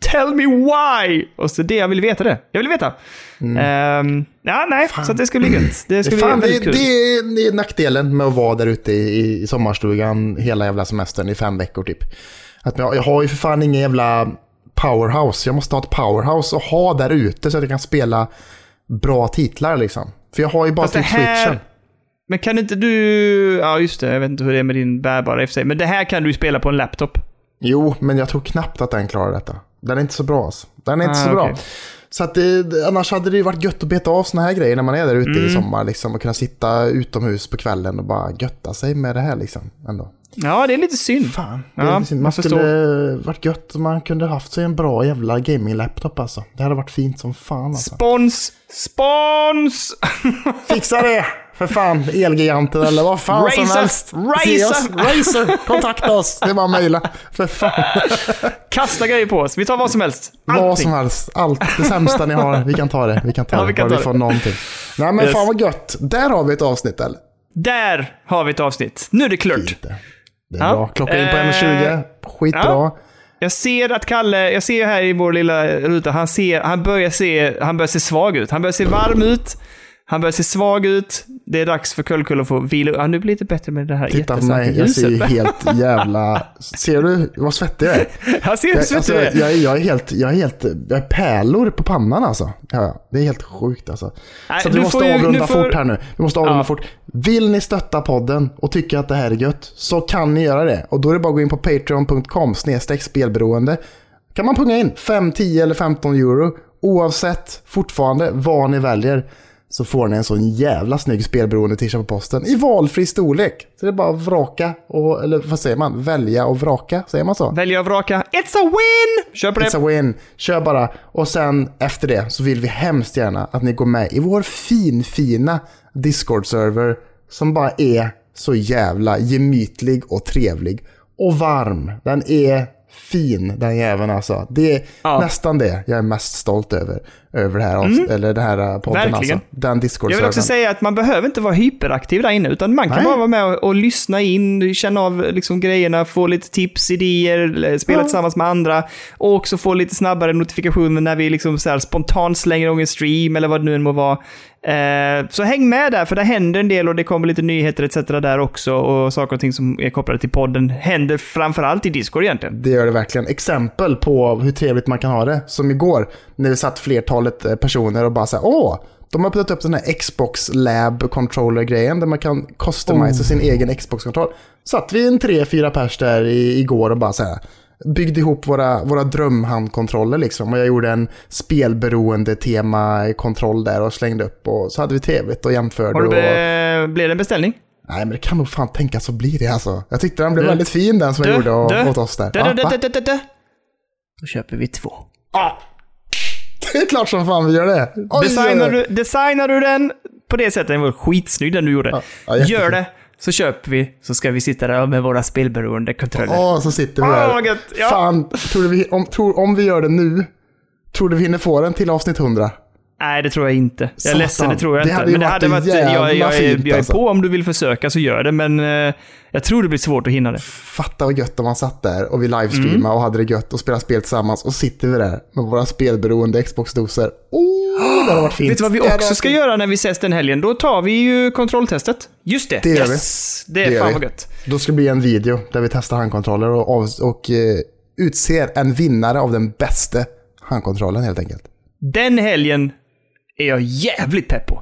B: Tell me why! Och så det, jag vill veta det. Jag vill veta. Ehm, ja, nej, så att det ska bli gött. Det ska bli
A: fan, det,
B: väldigt kul.
A: det, är, det är nackdelen med att vara där ute i, i sommarstugan hela jävla semestern i fem veckor typ. Att jag, jag har ju för fan ingen jävla powerhouse. Jag måste ha ett powerhouse och ha där ute så att jag kan spela bra titlar liksom. För jag har ju bara typ
B: här-
A: switchen.
B: Men kan inte du... Ja, just det. Jag vet inte hur det är med din bärbara i och för sig. Men det här kan du ju spela på en laptop.
A: Jo, men jag tror knappt att den klarar detta. Den är inte så bra alltså. Den är inte
B: Ah,
A: så bra. Så att det, annars hade det ju varit gött att beta av såna här grejer när man är där ute
B: Mm.
A: i sommar liksom. Och kunna sitta utomhus på kvällen och bara götta sig med det här liksom. Ändå.
B: Ja, det är lite synd.
A: Fan, det
B: Ja,
A: är synd.
B: jag
A: man
B: förstår.
A: skulle varit gött om man kunde haft sig en bra jävla gaming-laptop alltså. Det hade varit fint som fan alltså.
B: Spons! Spons!
A: Fixa det! För fan, Elgiganten eller vad fan som
B: Razer!
A: helst.
B: Razer!
A: Razer! Kontakta oss! Det är bara att mejla. För fan,
B: Kasta grejer på oss. Vi tar vad som helst.
A: vad
B: Allting.
A: som helst. Allt, det sämsta ni har, vi kan ta det. Vi kan ta
B: Ja,
A: det,
B: vi kan
A: bara
B: ta
A: vi
B: det.
A: får någonting. Nej men
B: Yes.
A: fan vad gött. Där har vi ett avsnitt eller?
B: Där har vi ett avsnitt. Nu är det klart.
A: Fint det. Det är
B: Ja.
A: bra. Klocka in på
B: Eh,
A: 1.20. Skitbra.
B: ja. Jag ser att Kalle, jag ser här i vår lilla ruta, han, ser, han, börjar se, han börjar se svag ut. Han börjar se varm ut. Han börjar se svag ut. Det är dags för Kullkull att få vila. Ja, nu blir det lite bättre med det här
A: Titta på mig, jag ser ju helt jävla... Ser du vad svettig jag är?
B: Han ser hur
A: Jag,
B: svettig
A: alltså,
B: du är.
A: jag, är- jag är helt, jag är helt, jag är pärlor på pannan alltså. Ja, det är helt sjukt alltså.
B: Nej,
A: så vi måste
B: ju-
A: avrunda
B: får-
A: fort här nu. Vi måste avrunda
B: Ja.
A: fort. Vill ni stötta podden och tycka att det här är gött så kan ni göra det. Och då är det bara att gå in på patreon.com snedstreck spelberoende. Kan man punga in 5, 10 eller 15 euro. Oavsett fortfarande vad ni väljer så får ni en sån jävla snygg spelberoende tisha på posten i valfri storlek. Så det är bara att vraka, och, eller vad säger man? Välja och vraka, säger man så?
B: Välja och vraka. It's a win! Kör på det.
A: It's a win. Kör bara. Och sen efter det så vill vi hemskt gärna att ni går med i vår fin, fina Discord-server som bara är så jävla gemytlig och trevlig. Och varm. Den är fin den jäveln alltså. Det är
B: Ja. Mm.
A: nästan det jag är mest stolt över. Över det här, avs- eller det här eh, podden
B: Verkligen.
A: alltså. Den discord
B: Jag vill också säga att man behöver inte vara hyperaktiv där inne, utan man kan
A: Nej.
B: bara vara med och, och lyssna in, känna av liksom grejerna, få lite tips, idéer, spela
A: Ja.
B: tillsammans med andra och också få lite snabbare notifikationer när vi liksom så här spontant slänger igång en stream eller vad det nu än må vara. Eh, så häng med där, för det händer en del och det kommer lite nyheter etc. där också och saker och ting som är kopplade till podden händer framförallt i Discord egentligen.
A: Det gör det verkligen. Exempel på hur trevligt man kan ha det. Som igår, när vi satt flertalet eh, personer och bara så här, åh, de har öppnat upp den här Xbox Lab Controller-grejen där man kan customisa sin egen Xbox-kontroll. Satt vi en tre, fyra pers där i, igår och bara så här, byggde ihop våra, våra drömhandkontroller liksom. Och jag gjorde en spelberoende tema-kontroll där och slängde upp och så hade vi trevligt och jämförde.
B: Har du
A: och...
B: blev det en beställning?
A: Nej, men det kan nog fan tänkas så blir det alltså. Jag tyckte den blev
B: Du-
A: väldigt fin den som
B: du-
A: jag gjorde å-
B: du-
A: åt oss där. Ja,
B: da,
A: va?
B: da, da, da. Då köper vi två.
A: Det är klart som fan vi gör det. Oj,
B: Designar
A: oj, oj.
B: du, designar du den på det sättet, den var skitsnygg den du gjorde.
A: Ja, ja.
B: Gör det, så köper vi, så ska vi sitta där med våra spelberoende kontroller.
A: Åh, så sitter vi
B: Åh,
A: där.
B: gött. Ja.
A: Fan, tror du vi, om, tror, om vi gör det nu, tror du vi hinner få den till avsnitt 100?
B: Nej, det tror jag inte. Jag är
A: Satan.
B: ledsen, det tror jag
A: Det
B: inte. men det hade varit... Jag,
A: jävla
B: jag, är,
A: fint,
B: jag är
A: alltså.
B: på om du vill försöka, så gör det. Men eh, jag tror det blir svårt att hinna det.
A: Fatta vad gött om man satt där och vi livestreamade
B: Mm.
A: och hade det gött och spelade spel tillsammans och sitter vi där med våra spelberoende Xbox-doser. Oh, det hade varit fint.
B: Vet du vad vi också ska göra när vi ses den helgen? Då tar vi ju kontrolltestet. Just det.
A: Det gör
B: yes. Det är
A: Det
B: fan
A: vi.
B: vad gött.
A: Då ska det bli en video där vi testar handkontroller och, av, och eh, utser en vinnare av den bästa handkontrollen helt enkelt.
B: Den helgen är jag jävligt pepp på.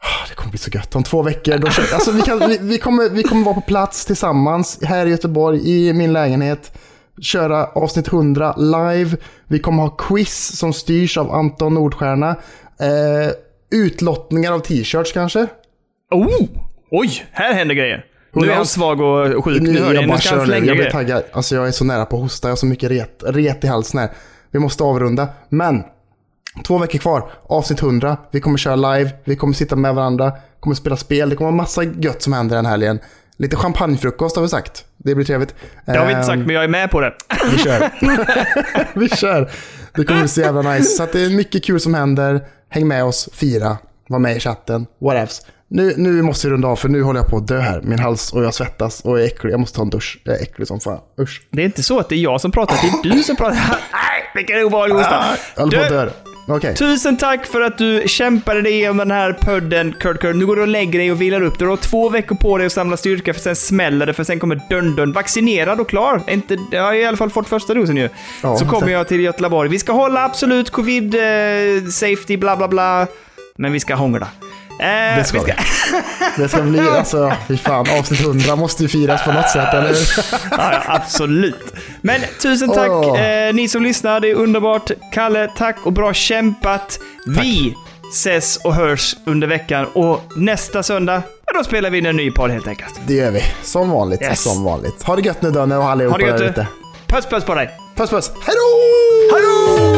A: Ah, Det kommer bli så gött. Om två veckor, då kör, alltså vi, kan, vi, vi, kommer, vi kommer vara på plats tillsammans här i Göteborg i min lägenhet. Köra avsnitt 100 live. Vi kommer ha quiz som styrs av Anton Nordstjärna. Eh, utlottningar av t-shirts kanske.
B: Oh! Oj, här händer grejer. Nu är han svag och sjuk. Nu ni,
A: jag
B: nu
A: bara kör nu. Jag blir taggad. Alltså jag är så nära på att hosta. Jag har så mycket ret, ret i halsen här. Vi måste avrunda. Men två veckor kvar. Avsnitt 100. Vi kommer köra live. Vi kommer sitta med varandra. kommer spela spel. Det kommer vara massa gött som händer den helgen. Lite champagnefrukost har vi sagt. Det blir trevligt.
B: Det har vi inte sagt,
A: Ehm,
B: men jag är med på det.
A: Vi kör. vi kör. Det kommer bli så jävla nice. Så det är mycket kul som händer. Häng med oss, fira, var med i chatten, whatevs. Nu, nu måste vi runda av för nu håller jag på att dö här. Min hals och jag svettas och är äcklig. Jag måste ta en dusch. Jag är äcklig som fan. Usch.
B: Det är inte så att det är jag som pratar, det är du som pratar. Nej, vilken obehaglig hosta.
A: Jag håller på att dö. Okej.
B: Tusen tack för att du kämpade dig igenom den här podden, Kurt Kurt. Nu går du och lägger dig och vilar upp. Du har två veckor på dig att samla styrka, för sen smäller det, för sen kommer dun dun. Vaccinerad och klar. Inte, jag har i alla fall fått första dosen ju.
A: Ja,
B: så kommer jag till Göteborg. Vi ska hålla absolut covid eh, safety, bla bla bla. Men vi ska hångla. Eh,
A: Det ska
B: vi
A: vi. Det ska bli, alltså, fy fan. Avsnitt 100 måste ju firas på något sätt, eller
B: ja, ja, absolut. Men tusen tack
A: Åh.
B: eh, ni som lyssnar. Det är underbart. Kalle, tack och bra kämpat. Vi ses och hörs under veckan och nästa söndag, ja, då spelar vi in en ny podd helt enkelt.
A: Det gör vi. Som vanligt.
B: Yes.
A: Som vanligt. Ha det gött nu Danne och allihopa där ute.
B: Puss puss på dig.
A: Puss puss. Hej då!
B: Hallå!